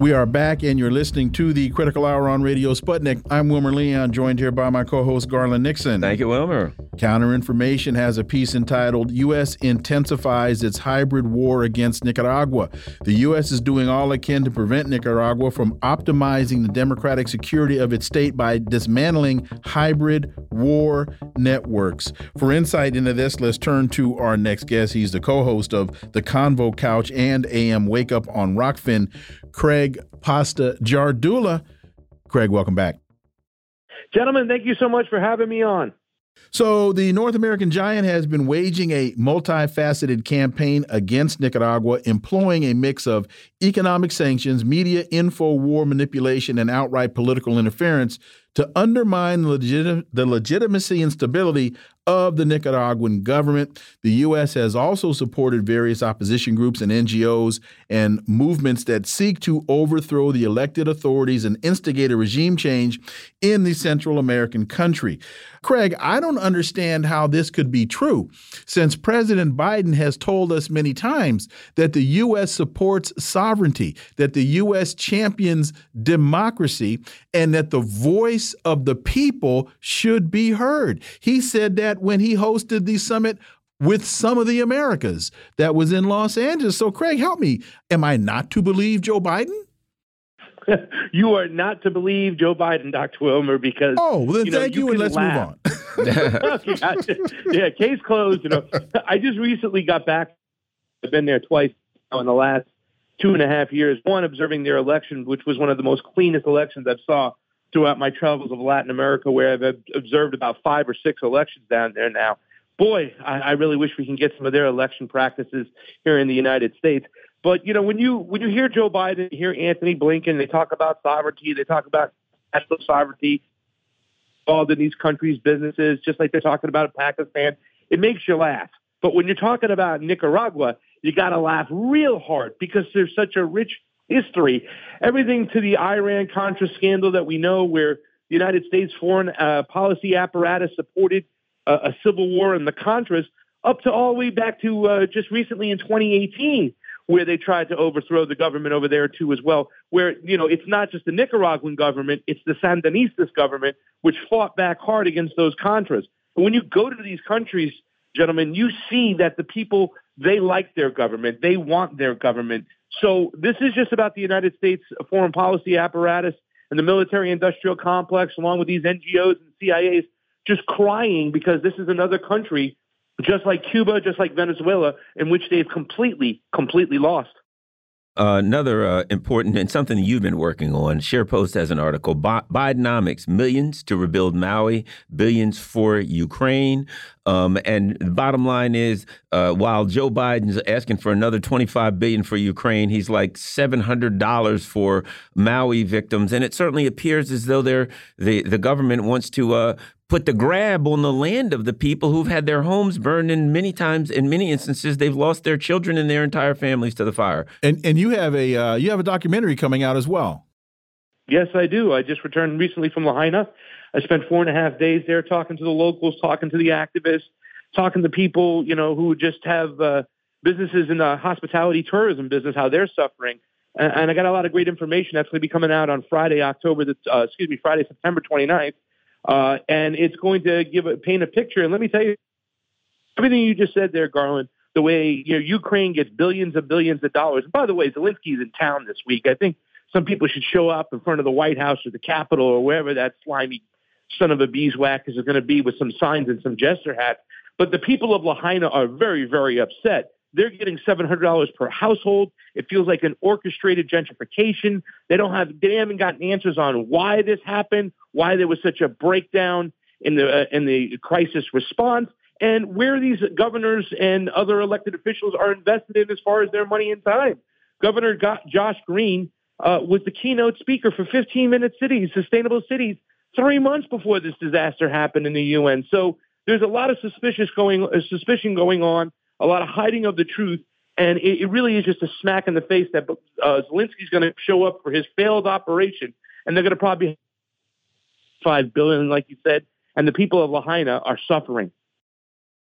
We are back, and you're listening to the Critical Hour on Radio Sputnik. I'm Wilmer Leon, joined here by my co host, Garland Nixon. Thank you, Wilmer. Counterinformation has a piece entitled U.S. Intensifies Its Hybrid War Against Nicaragua. The U.S. is doing all it can to prevent Nicaragua from optimizing the democratic security of its state by dismantling hybrid war networks. For insight into this, let's turn to our next guest. He's the co host of The Convo Couch and AM Wake Up on Rokfin, Craig Pasta-Jardula. Craig, welcome back. Gentlemen, thank you so much for having me on. So, the North American giant has been waging a multifaceted campaign against Nicaragua, employing a mix of economic sanctions, media info war manipulation, and outright political interference to undermine the, the legitimacy and stability of the Nicaraguan government. The U.S. has also supported various opposition groups and NGOs and movements that seek to overthrow the elected authorities and instigate a regime change in the Central American country. Craig, I don't understand how this could be true, since President Biden has told us many times that the U.S. supports sovereignty, that the U.S. champions democracy, and that the voice of the people should be heard. He said that when he hosted the summit with some of the Americas that was in Los Angeles. So, Craig, help me. Am I not to believe Joe Biden? (laughs) you are not to believe Joe Biden, Dr. Wilmer, because oh, well then you know, thank you, you and let's laugh. move on. okay, (laughs) gotcha. (laughs) Yeah, case closed. You know, I just recently got back. I've been there twice in the last two and a half years. One, observing their election, which was one of the most cleanest elections I've saw throughout my travels of Latin America, where I've observed about five or six elections down there now. Boy, I, I really wish we can get some of their election practices here in the United States. But you know, when you when you hear Joe Biden, hear Antony Blinken, they talk about sovereignty, they talk about national sovereignty involved in these countries' businesses, just like they're talking about Pakistan. It makes you laugh. But when you're talking about Nicaragua, you got to laugh real hard because there's such a rich history. Everything to the Iran Contra scandal that we know, where the United States foreign uh, policy apparatus supported uh, a civil war in the Contras, up to all the way back to uh, just recently in 2018, where they tried to overthrow the government over there too as well. Where you know it's not just the Nicaraguan government, it's the Sandinistas government which fought back hard against those Contras. But when you go to these countries, gentlemen, you see that the people they like their government, they want their government. So this is just about the United States foreign policy apparatus and the military industrial complex, along with these NGOs and CIAs, just crying because this is another country, just like Cuba, just like Venezuela, in which they've completely, completely lost. Uh, another uh, important and something you've been working on. ScheerPost has an article: Bidenomics, millions to rebuild Maui, billions for Ukraine. Um, and the bottom line is, uh, while Joe Biden's asking for another 25 billion for Ukraine, he's like 700 dollars for Maui victims, and it certainly appears as though they're the the government wants to uh, put the grab on the land of the people who've had their homes burned and many times in many instances they've lost their children and their entire families to the fire. And and you have a uh, you have a documentary coming out as well. Yes i do. I just returned recently from lahaina. I spent four and a half days there talking to the locals talking to the activists talking to people you know who just have uh, businesses in the hospitality tourism business how they're suffering. And, and i got a lot of great information that's going to be coming out on friday october the, uh, excuse me friday september 29th uh, and it's going to give a, paint a picture. And let me tell you, everything you just said there, Garland, the way you know Ukraine gets billions and billions of dollars. By the way, Zelensky's in town this week. I think some people should show up in front of the White House or the Capitol or wherever that slimy son of a beeswax is going to be with some signs and some jester hats. But the people of Lahaina are very, very upset they're getting $700 per household. It feels like an orchestrated gentrification. They don't have, they haven't gotten answers on why this happened, why there was such a breakdown in the uh, in the crisis response, and where these governors and other elected officials are invested in as far as their money and time. Governor Josh Green uh, was the keynote speaker for 15 Minute Cities, Sustainable Cities, three months before this disaster happened in the UN. So there's a lot of suspicious going uh, suspicion going on a lot of hiding of the truth. And it, it really is just a smack in the face that uh, Zelensky's going to show up for his failed operation, and they're going to probably five billion, like you said, and the people of Lahaina are suffering.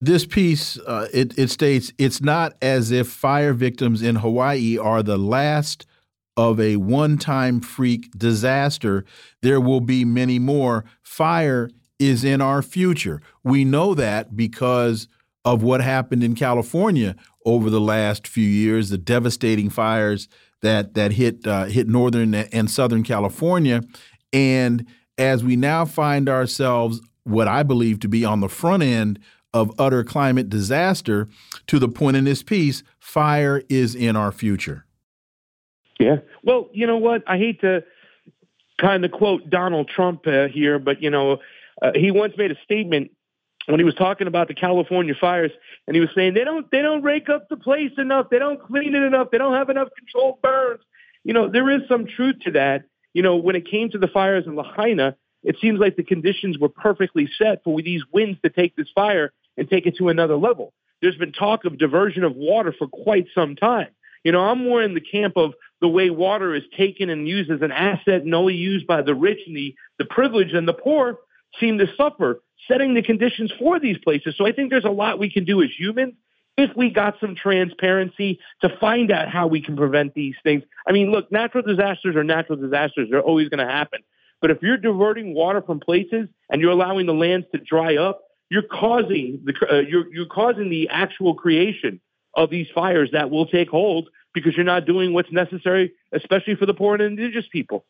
This piece uh, it, it states it's not as if fire victims in Hawaii are the last of a one-time freak disaster. There will be many more. Fire is in our future. We know that because of what happened in California over the last few years, the devastating fires that that hit uh, hit northern and southern California, and as we now find ourselves what I believe to be on the front end of utter climate disaster, to the point in this piece, fire is in our future. Yeah. Well, you know what? I hate to kind of quote Donald Trump uh, here, but you know, uh, he once made a statement when he was talking about the California fires, and he was saying they don't they don't rake up the place enough, they don't clean it enough, they don't have enough controlled burns. You know, there is some truth to that. You know, when it came to the fires in Lahaina, it seems like the conditions were perfectly set for these winds to take this fire and take it to another level. There's been talk of diversion of water for quite some time. You know, I'm more in the camp of the way water is taken and used as an asset and only used by the rich and the, the privileged and the poor seem to suffer setting the conditions for these places. So I think there's a lot we can do as humans if we got some transparency to find out how we can prevent these things. I mean, look, natural disasters are natural disasters. They're always going to happen. But if you're diverting water from places and you're allowing the lands to dry up, you're causing the uh, you're you're causing the actual creation of these fires that will take hold because you're not doing what's necessary, especially for the poor and indigenous people.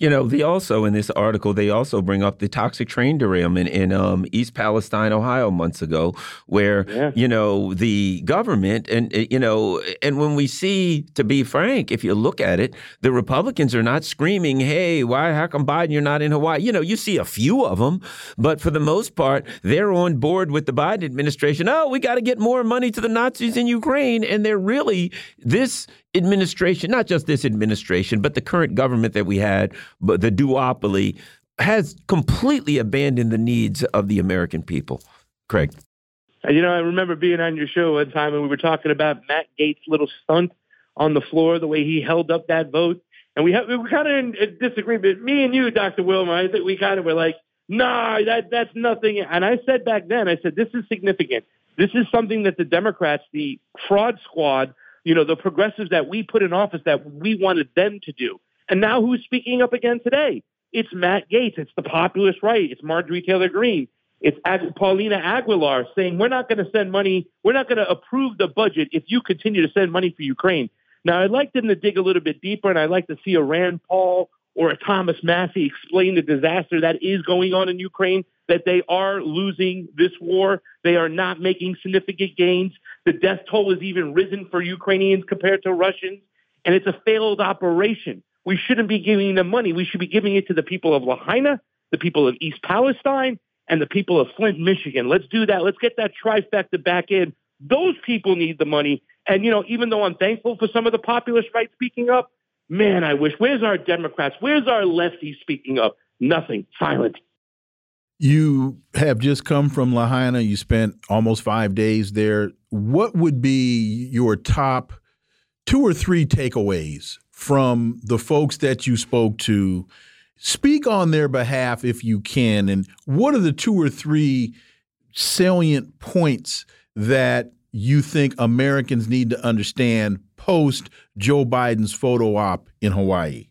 You know, they also in this article they also bring up the toxic train derailment in um, East Palestine, Ohio, months ago, where yeah. you know the government and you know, and when we see, to be frank, if you look at it, the Republicans are not screaming, "Hey, why? How come Biden? You're not in Hawaii?" You know, you see a few of them, but for the most part, they're on board with the Biden administration. Oh, we got to get more money to the Nazis in Ukraine, and they're really this administration, not just this administration, but the current government that we had, but the duopoly, has completely abandoned the needs of the American people. Craig. You know, I remember being on your show one time and we were talking about Matt Gaetz' little stunt on the floor, the way he held up that vote. And we have we were kind of in, disagreement. Me and you, Dr. Wilmer, I think we kind of were like, nah, that that's nothing. And I said back then, I said, this is significant. This is something that the Democrats, the fraud squad, you know, the progressives that we put in office that we wanted them to do. And now who's speaking up again today? It's Matt Gaetz. It's the populist right. It's Marjorie Taylor Greene. It's Paulina Aguilar saying, we're not going to send money. We're not going to approve the budget if you continue to send money for Ukraine. Now, I'd like them to dig a little bit deeper, and I'd like to see a Rand Paul or a Thomas Massie explain the disaster that is going on in Ukraine, that they are losing this war. They are not making significant gains. The death toll has even risen for Ukrainians compared to Russians, and it's a failed operation. We shouldn't be giving them money. We should be giving it to the people of Lahaina, the people of East Palestine, and the people of Flint, Michigan. Let's do that. Let's get that trifecta back in. Those people need the money. And, you know, even though I'm thankful for some of the populist right speaking up, man, I wish, where's our Democrats? Where's our lefties speaking up? Nothing. Silent. You have just come from Lahaina. You spent almost five days there. What would be your top two or three takeaways from the folks that you spoke to Speak on their behalf if you can. And what are the two or three salient points that you think Americans need to understand post Joe Biden's photo op in Hawaii?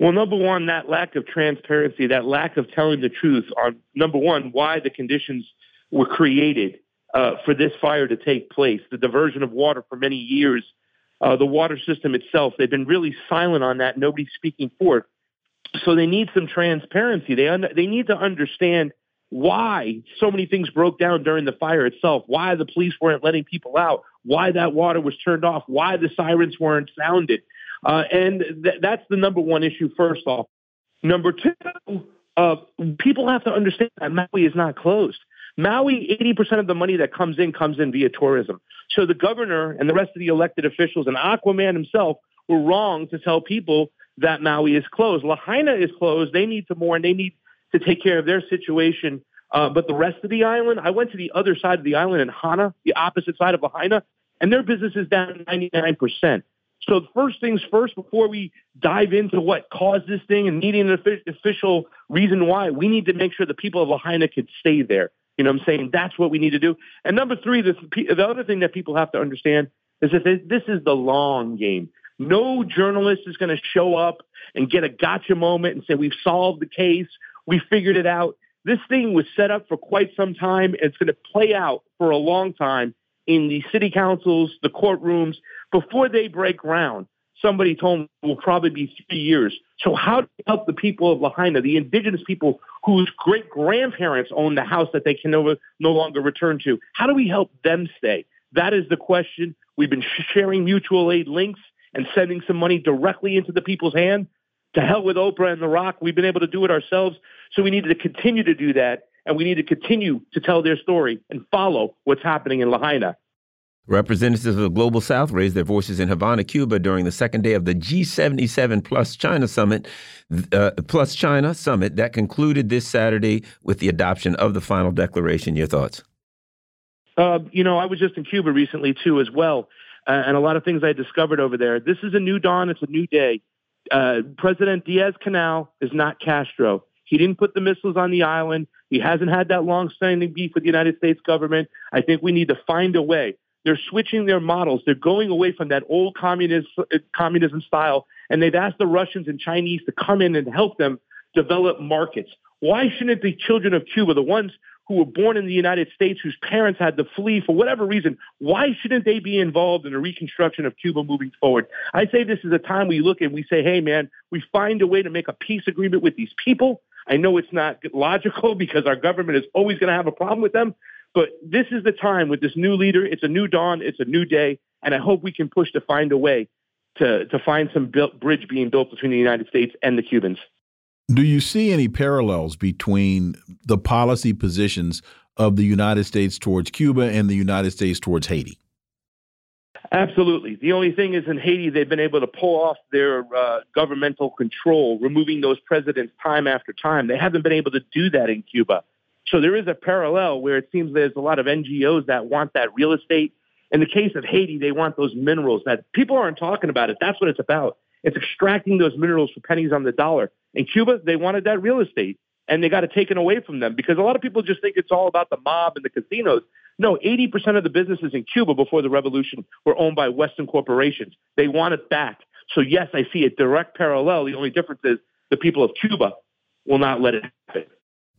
Well, number one, that lack of transparency, that lack of telling the truth on number one, why the conditions were created uh, for this fire to take place, the diversion of water for many years, uh, the water system itself. They've been really silent on that. Nobody's speaking for it so they need some transparency. They un- they need to understand why so many things broke down during the fire itself, why the police weren't letting people out, why that water was turned off, why the sirens weren't sounded. Uh, and th- that's the number one issue, first off. Number two, uh, people have to understand that Maui is not closed. Maui, 80% of the money that comes in comes in via tourism. So the governor and the rest of the elected officials and Aquaman himself were wrong to tell people that Maui is closed. Lahaina is closed. They need to mourn. They need to take care of their situation. Uh, but the rest of the island, I went to the other side of the island in Hana, the opposite side of Lahaina, and their business is down 99%. So first things first, before we dive into what caused this thing and needing an official reason why, we need to make sure the people of Lahaina could stay there. You know what I'm saying? That's what we need to do. And number three, this, the other thing that people have to understand is that this is the long game. No journalist is going to show up and get a gotcha moment and say, we've solved the case. We figured it out. This thing was set up for quite some time. And It's going to play out for a long time in the city councils, the courtrooms, before they break ground. Somebody told me will probably be three years. So how do we help the people of Lahaina, the indigenous people whose great grandparents own the house that they can no, no longer return to? How do we help them stay? That is the question. We've been sharing mutual aid links and sending some money directly into the people's hand. To hell with Oprah and The Rock. We've been able to do it ourselves. So we need to continue to do that. And we need to continue to tell their story and follow what's happening in Lahaina. Representatives of the Global South raised their voices in Havana, Cuba during the second day of the G77 plus China summit, uh, plus China summit that concluded this Saturday with the adoption of the final declaration. Your thoughts? Uh, you know, I was just in Cuba recently too, as well uh, and a lot of things I discovered over there. This is a new dawn. It's a new day. Uh, President Diaz Canel is not Castro. He didn't put the missiles on the island. He hasn't had that long-standing beef with the United States government. I think we need to find a way. They're switching their models. They're going away from that old communist, communism style, and they've asked the Russians and Chinese to come in and help them develop markets. Why shouldn't the children of Cuba, the ones who were born in the United States, whose parents had to flee for whatever reason, why shouldn't they be involved in the reconstruction of Cuba moving forward? I say this is a time we look and we say, hey, man, we find a way to make a peace agreement with these people. I know it's not logical (laughs) because our government is always going to have a problem with them. But this is the time with this new leader. It's a new dawn. It's a new day. And I hope we can push to find a way to, to find some built, bridge being built between the United States and the Cubans. Do you see any parallels between the policy positions of the United States towards Cuba and the United States towards Haiti? Absolutely. The only thing is in Haiti, they've been able to pull off their uh, governmental control, removing those presidents time after time. They haven't been able to do that in Cuba. So there is a parallel where it seems there's a lot of NGOs that want that real estate In the case of Haiti, they want those minerals that people aren't talking about it. That's what it's about. It's extracting those minerals for pennies on the dollar. In Cuba, they wanted that real estate and they got it taken away from them because a lot of people just think it's all about the mob and the casinos. No, 80% of the businesses in Cuba before the revolution were owned by Western corporations. They want it back. So yes, I see a direct parallel. The only difference is the people of Cuba will not let it happen.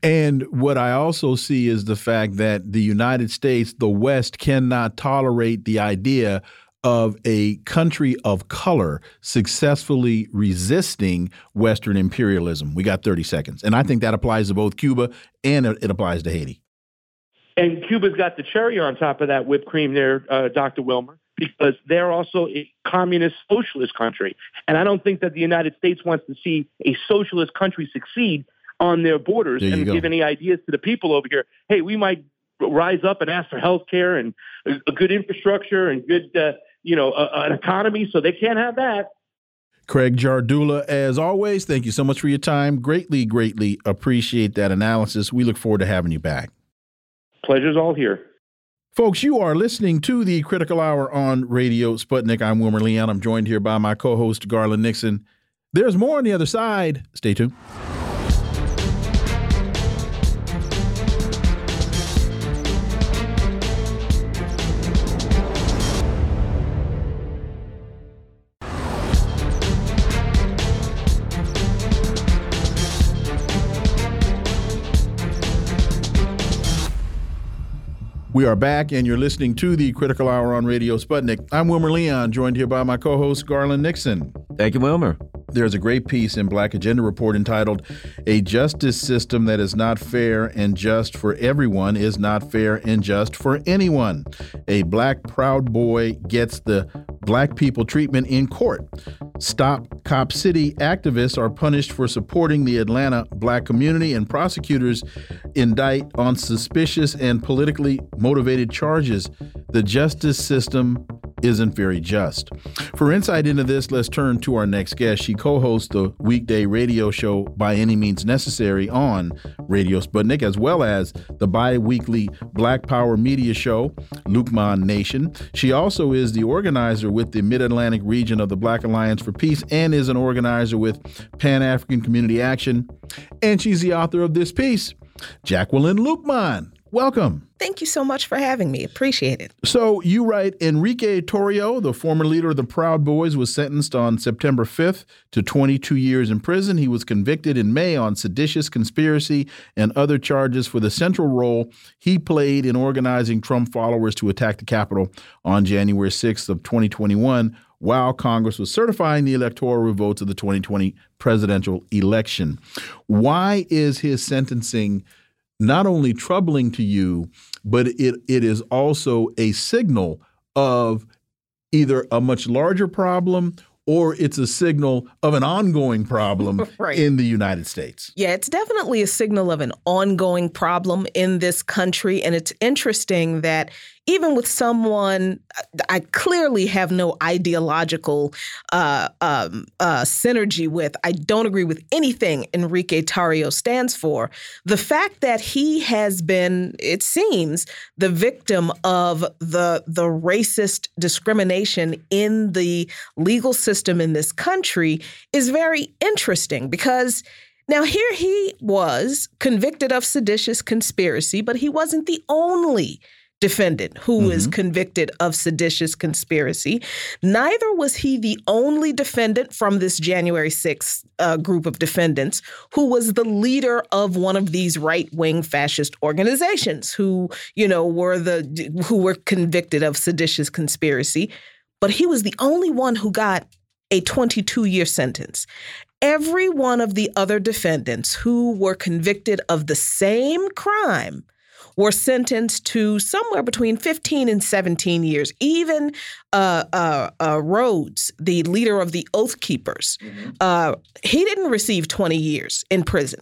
And what I also see is the fact that the United States, the West, cannot tolerate the idea of a country of color successfully resisting Western imperialism. We got 30 seconds. And I think that applies to both Cuba and it applies to Haiti. And Cuba's got the cherry on top of that whipped cream there, uh, Dr. Wilmer, because they're also a communist socialist country. And I don't think that the United States wants to see a socialist country succeed on their borders and go. give any ideas to the people over here. Hey, we might rise up and ask for health care and a, a good infrastructure and good, uh, you know, a, an economy. So they can't have that. Craig Jardula, as always, thank you so much for your time. Greatly, greatly appreciate that analysis. We look forward to having you back. Pleasure's all here. Folks, you are listening to the Critical Hour on Radio Sputnik. I'm Wilmer Leon. I'm joined here by my co host, Garland Nixon. There's more on the other side. Stay tuned. We are back, and you're listening to the Critical Hour on Radio Sputnik. I'm Wilmer Leon, joined here by my co host, Garland Nixon. Thank you, Wilmer. There's a great piece in Black Agenda Report entitled, A Justice System That Is Not Fair and Just for Everyone Is Not Fair and Just for Anyone. A black Proud Boy gets the black people treatment in court. Stop Cop City activists are punished for supporting the Atlanta black community, and prosecutors indict on suspicious and politically motivated charges. The justice system isn't very just. For insight into this, let's turn to our next guest. She co hosts the weekday radio show By Any Means Necessary on Radio Sputnik, as well as the bi weekly Black Power media show, Luqman Nation. She also is the organizer with the Mid Atlantic region of the Black Alliance for Peace and is an organizer with Pan African Community Action. And she's the author of this piece, Jacqueline Luqman. Welcome. Thank you so much for having me. Appreciate it. So you write Enrique Tarrio, the former leader of the Proud Boys, was sentenced on September 5th to 22 years in prison. He was convicted in May on seditious conspiracy and other charges for the central role he played in organizing Trump followers to attack the Capitol on January 6th of 2021 while Congress was certifying the electoral results of the 2020 presidential election. Why is his sentencing not only troubling to you, but it it is also a signal of either a much larger problem or it's a signal of an ongoing problem (laughs) right. in the United States. Yeah, it's definitely a signal of an ongoing problem in this country. And it's interesting that even with someone I clearly have no ideological uh, um, uh, synergy with, I don't agree with anything Enrique Tarrio stands for. The fact that he has been, it seems, the victim of the the racist discrimination in the legal system in this country is very interesting because. Now, here he was convicted of seditious conspiracy, but he wasn't the only defendant who mm-hmm. was convicted of seditious conspiracy. Neither was he the only defendant from this January 6th uh, group of defendants who was the leader of one of these right-wing fascist organizations who, you know, were the who were convicted of seditious conspiracy, but he was the only one who got a 22-year sentence. Every one of the other defendants who were convicted of the same crime were sentenced to somewhere between 15 and 17 years. Even uh, uh, uh, Rhodes, the leader of the Oath Keepers, mm-hmm. Uh, he didn't receive 20 years in prison.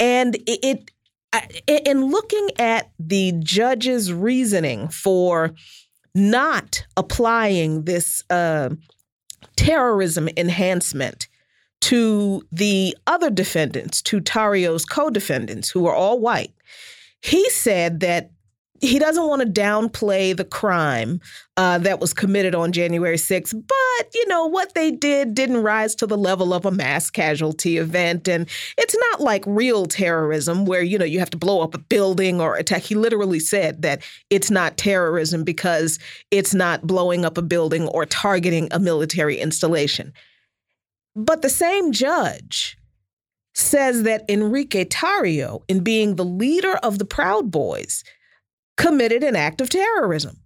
And it, it in looking at the judge's reasoning for not applying this uh, terrorism enhancement to the other defendants, to Tarrio's co defendants, who are all white, he said that he doesn't want to downplay the crime uh, that was committed on January 6th, but you know what they did didn't rise to the level of a mass casualty event, and it's not like real terrorism where you know you have to blow up a building or attack. He literally said that it's not terrorism because it's not blowing up a building or targeting a military installation. But the same judge says that Enrique Tarrio, in being the leader of the Proud Boys, committed an act of terrorism.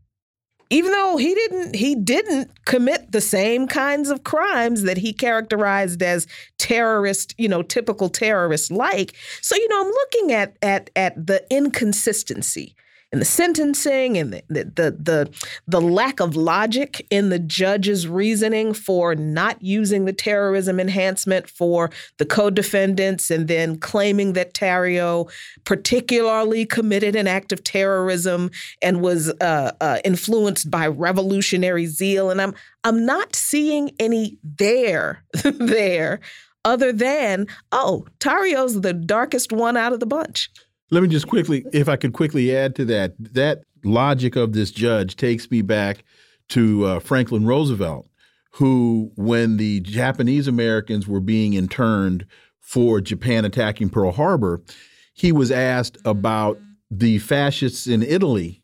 Even though he didn't he didn't commit the same kinds of crimes that he characterized as terrorist, you know, typical terrorist like. So, you know, I'm looking at at at the inconsistency in the sentencing and the, the the the lack of logic in the judge's reasoning for not using the terrorism enhancement for the co-defendants and then claiming that Tarrio particularly committed an act of terrorism and was uh, uh, influenced by revolutionary zeal and I'm I'm not seeing any there (laughs) there other than oh Tarrio's the darkest one out of the bunch. Let me just quickly, if I could quickly add to that, that logic of this judge takes me back to uh, Franklin Roosevelt, who, when the Japanese Americans were being interned for Japan attacking Pearl Harbor, he was asked about the fascists in Italy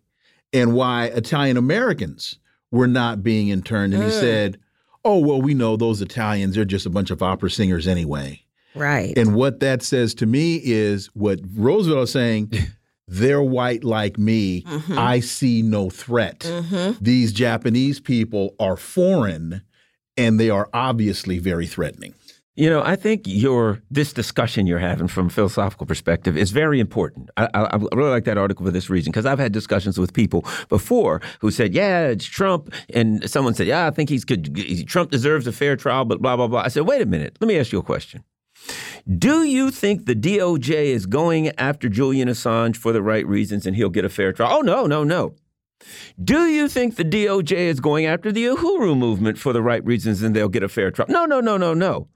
and why Italian Americans were not being interned. And he mm. said, Oh, well, we know those Italians, they're just a bunch of opera singers anyway. Right. And what that says to me is what Roosevelt is saying. (laughs) they're white like me. Mm -hmm. I see no threat. Mm -hmm. These Japanese people are foreign and they are obviously very threatening. You know, I think your this discussion you're having from a philosophical perspective is very important. I, I, I really like that article for this reason because I've had discussions with people before who said, "Yeah, it's Trump," and someone said, "Yeah, I think he's good. Trump deserves a fair trial," but blah blah blah. I said, "Wait a minute. Let me ask you a question." Do you think the DOJ is going after Julian Assange for the right reasons and he'll get a fair trial? Oh, no, no, no. Do you think the DOJ is going after the Uhuru movement for the right reasons and they'll get a fair trial? No, no, no, no, no.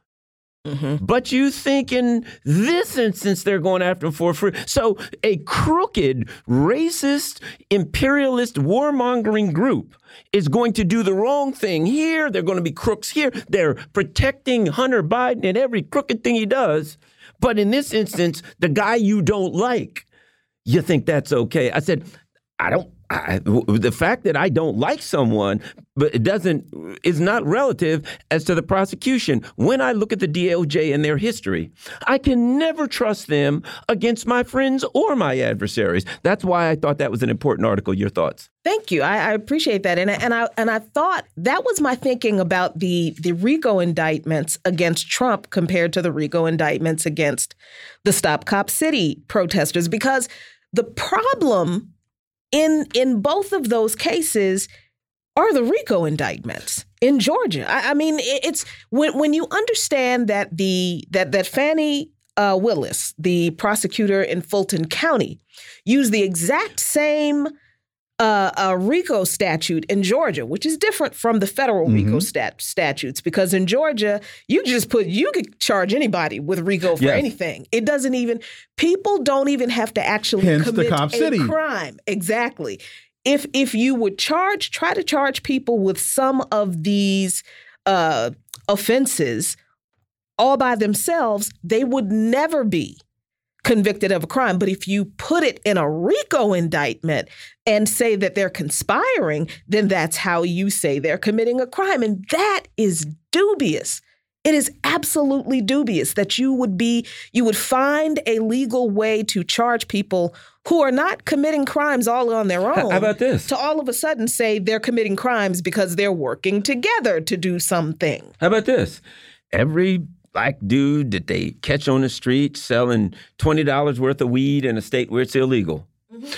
Mm -hmm. But you think in this instance they're going after him for free. So a crooked, racist, imperialist, warmongering group is going to do the wrong thing here. They're going to be crooks here. They're protecting Hunter Biden and every crooked thing he does. But in this instance, the guy you don't like, you think that's okay. I said, I don't I, the fact that I don't like someone, but it doesn't is not relative as to the prosecution. When I look at the DOJ and their history, I can never trust them against my friends or my adversaries. That's why I thought that was an important article. Your thoughts? Thank you. I, I appreciate that, and and I and I thought that was my thinking about the the RICO indictments against Trump compared to the RICO indictments against the Stop Cop City protesters, because the problem in in both of those cases are the RICO indictments in Georgia. I, I mean, it's when when you understand that the that that Fani uh, Willis, the prosecutor in Fulton County, used the exact same uh, a RICO statute in Georgia, which is different from the federal mm -hmm. RICO stat statutes, because in Georgia, you just put you could charge anybody with RICO for yes. anything. It doesn't even people don't even have to actually Hence commit a City. crime. Exactly. If if you would charge, try to charge people with some of these uh, offenses all by themselves, they would never be convicted of a crime. But if you put it in a RICO indictment and say that they're conspiring, then that's how you say they're committing a crime. And that is dubious. It is absolutely dubious that you would be you would find a legal way to charge people who are not committing crimes all on their own. How about this? To all of a sudden say they're committing crimes because they're working together to do something. How about this? Every black dude that they catch on the street selling $20 worth of weed in a state where it's illegal. Mm -hmm.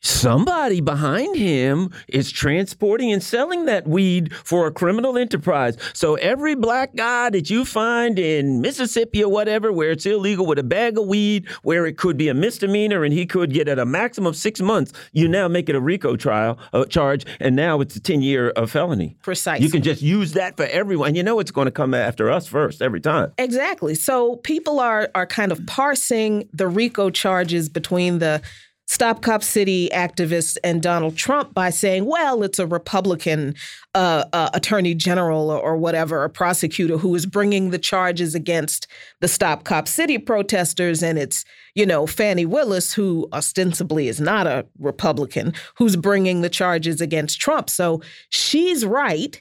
Somebody behind him is transporting and selling that weed for a criminal enterprise. So every black guy that you find in Mississippi or whatever, where it's illegal with a bag of weed, where it could be a misdemeanor and he could get at a maximum of six months, you now make it a RICO trial uh, charge, and now it's a ten year uh, felony. Precisely. You can just use that for everyone. You know it's going to come after us first every time. Exactly. So people are are kind of parsing the RICO charges between the Stop Cop City activists and Donald Trump by saying, well, it's a Republican uh, uh, attorney general or, or, whatever, a prosecutor who is bringing the charges against the Stop Cop City protesters. And it's, you know, Fani Willis, who ostensibly is not a Republican, who's bringing the charges against Trump. So she's right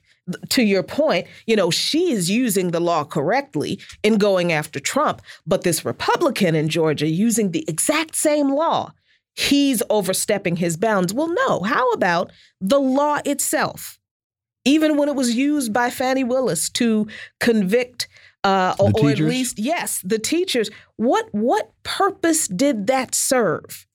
to your point, you know, she is using the law correctly in going after Trump, but this Republican in Georgia using the exact same law he's overstepping his bounds. Well, no. How about the law itself? Even when it was used by Fani Willis to convict uh, or, or at least yes, the teachers. What what purpose did that serve?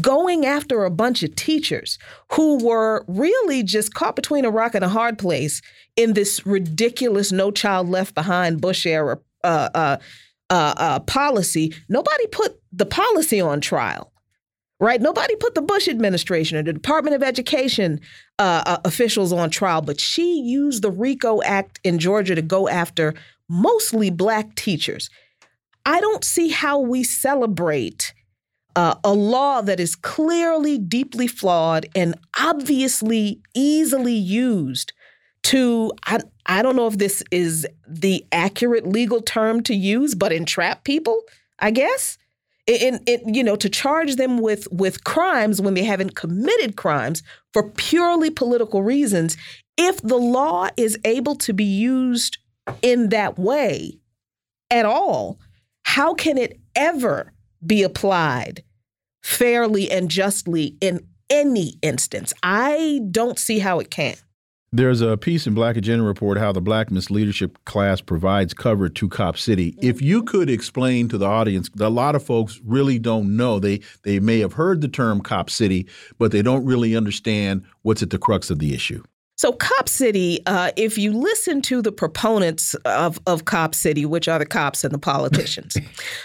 Going after a bunch of teachers who were really just caught between a rock and a hard place in this ridiculous "No Child Left Behind" Bush era uh, uh, uh, uh policy. Nobody put the policy on trial right? Nobody put the Bush administration or the Department of Education uh, uh, officials on trial, but she used the RICO Act in Georgia to go after mostly black teachers. I don't see how we celebrate uh, a law that is clearly deeply flawed and obviously easily used to I, I don't know if this is the accurate legal term to use but entrap people i guess in, you know to charge them with with crimes when they haven't committed crimes for purely political reasons if the law is able to be used in that way at all how can it ever be applied fairly and justly in any instance? I don't see how it can there's a piece in Black Agenda Report how the Black Misleadership class provides cover to Cop City. If you could explain to the audience, a lot of folks really don't know. They they may have heard the term Cop City, but they don't really understand what's at the crux of the issue. So, Cop City, uh, if you listen to the proponents of, of Cop City, which are the cops and the politicians,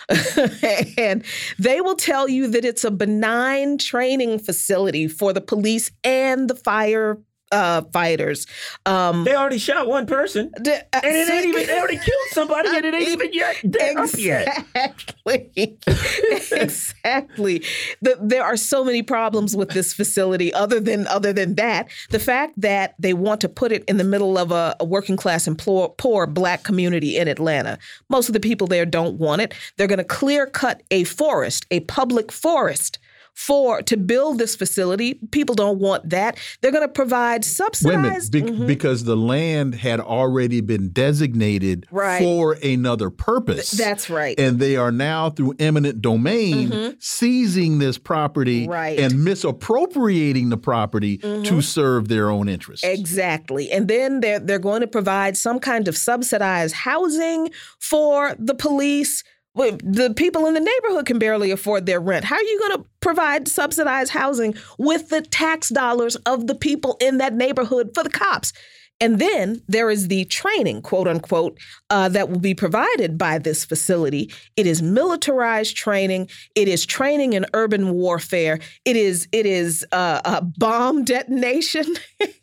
(laughs) and they will tell you that it's a benign training facility for the police and the fire uh, fighters. Um, they already shot one person, d- uh, and it ain't even. They already killed somebody, and it ain't even yet exactly. yet. (laughs) exactly. The, there are so many problems with this facility. Other than other than that, the fact that they want to put it in the middle of a, a working class and poor, poor black community in Atlanta. Most of the people there don't want it. They're going to clear cut a forest, a public forest for to build this facility. People don't want that. They're going to provide subsidized Be- mm-hmm. because the land had already been designated right. for another purpose. Th- that's right. And they are now through eminent domain mm-hmm. seizing this property right. and misappropriating the property mm-hmm. to serve their own interests. Exactly. And then they're they're going to provide some kind of subsidized housing for the police the people in the neighborhood can barely afford their rent. How are you going to provide subsidized housing with the tax dollars of the people in that neighborhood for the cops? And then there is the training, quote unquote, uh, that will be provided by this facility. It is militarized training. It is training in urban warfare. It is it is uh, a bomb detonation.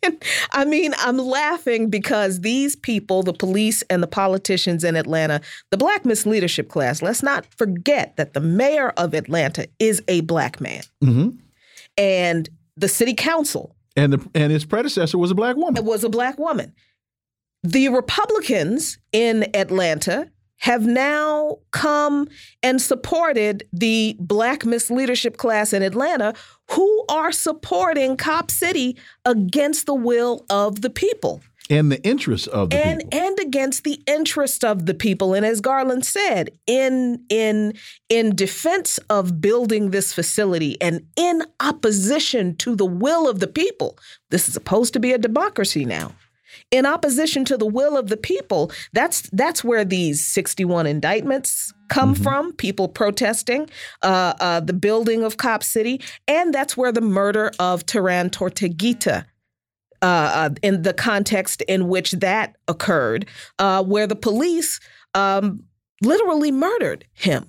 (laughs) I mean, I'm laughing because these people, the police and the politicians in Atlanta, the Black Misleadership class. Let's not forget that the mayor of Atlanta is a black man, mm-hmm. and the city council and the, and his predecessor was a black woman. It was a black woman. The Republicans in Atlanta have now come and supported the black misleadership class in Atlanta who are supporting Cop City against the will of the people and the interests of the and, people. and against the interest of the people and as garland said in in in defense of building this facility and in opposition to the will of the people this is supposed to be a democracy now in opposition to the will of the people that's that's where these 61 indictments come mm-hmm. from people protesting uh, uh, the building of cop city and that's where the murder of Tehran Tortuguita uh, uh, in the context in which that occurred, uh, where the police um, literally murdered him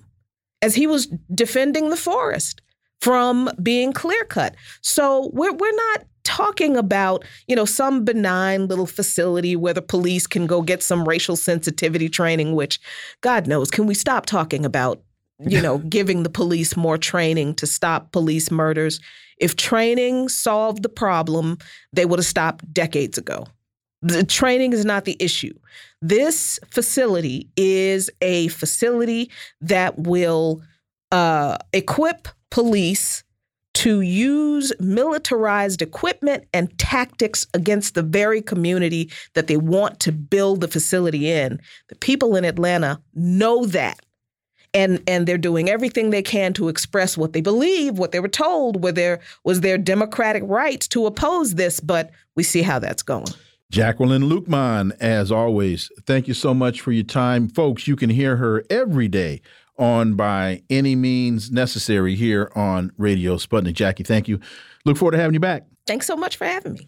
as he was defending the forest from being clear cut. So we're we're not talking about you know some benign little facility where the police can go get some racial sensitivity training which god knows can we stop talking about you know, (laughs) giving the police more training to stop police murders. If training solved the problem, they would have stopped decades ago. The training is not the issue. This facility is a facility that will uh, equip police to use militarized equipment and tactics against the very community that they want to build the facility in. The people in Atlanta know that. And, and they're doing everything they can to express what they believe, what they were told, where there was their democratic rights to oppose this, but we see how that's going. Jacqueline Luqman, as always, thank you so much for your time. Folks, you can hear her every day on by any means necessary here on Radio Sputnik. Jackie, thank you. Look forward to having you back. Thanks so much for having me.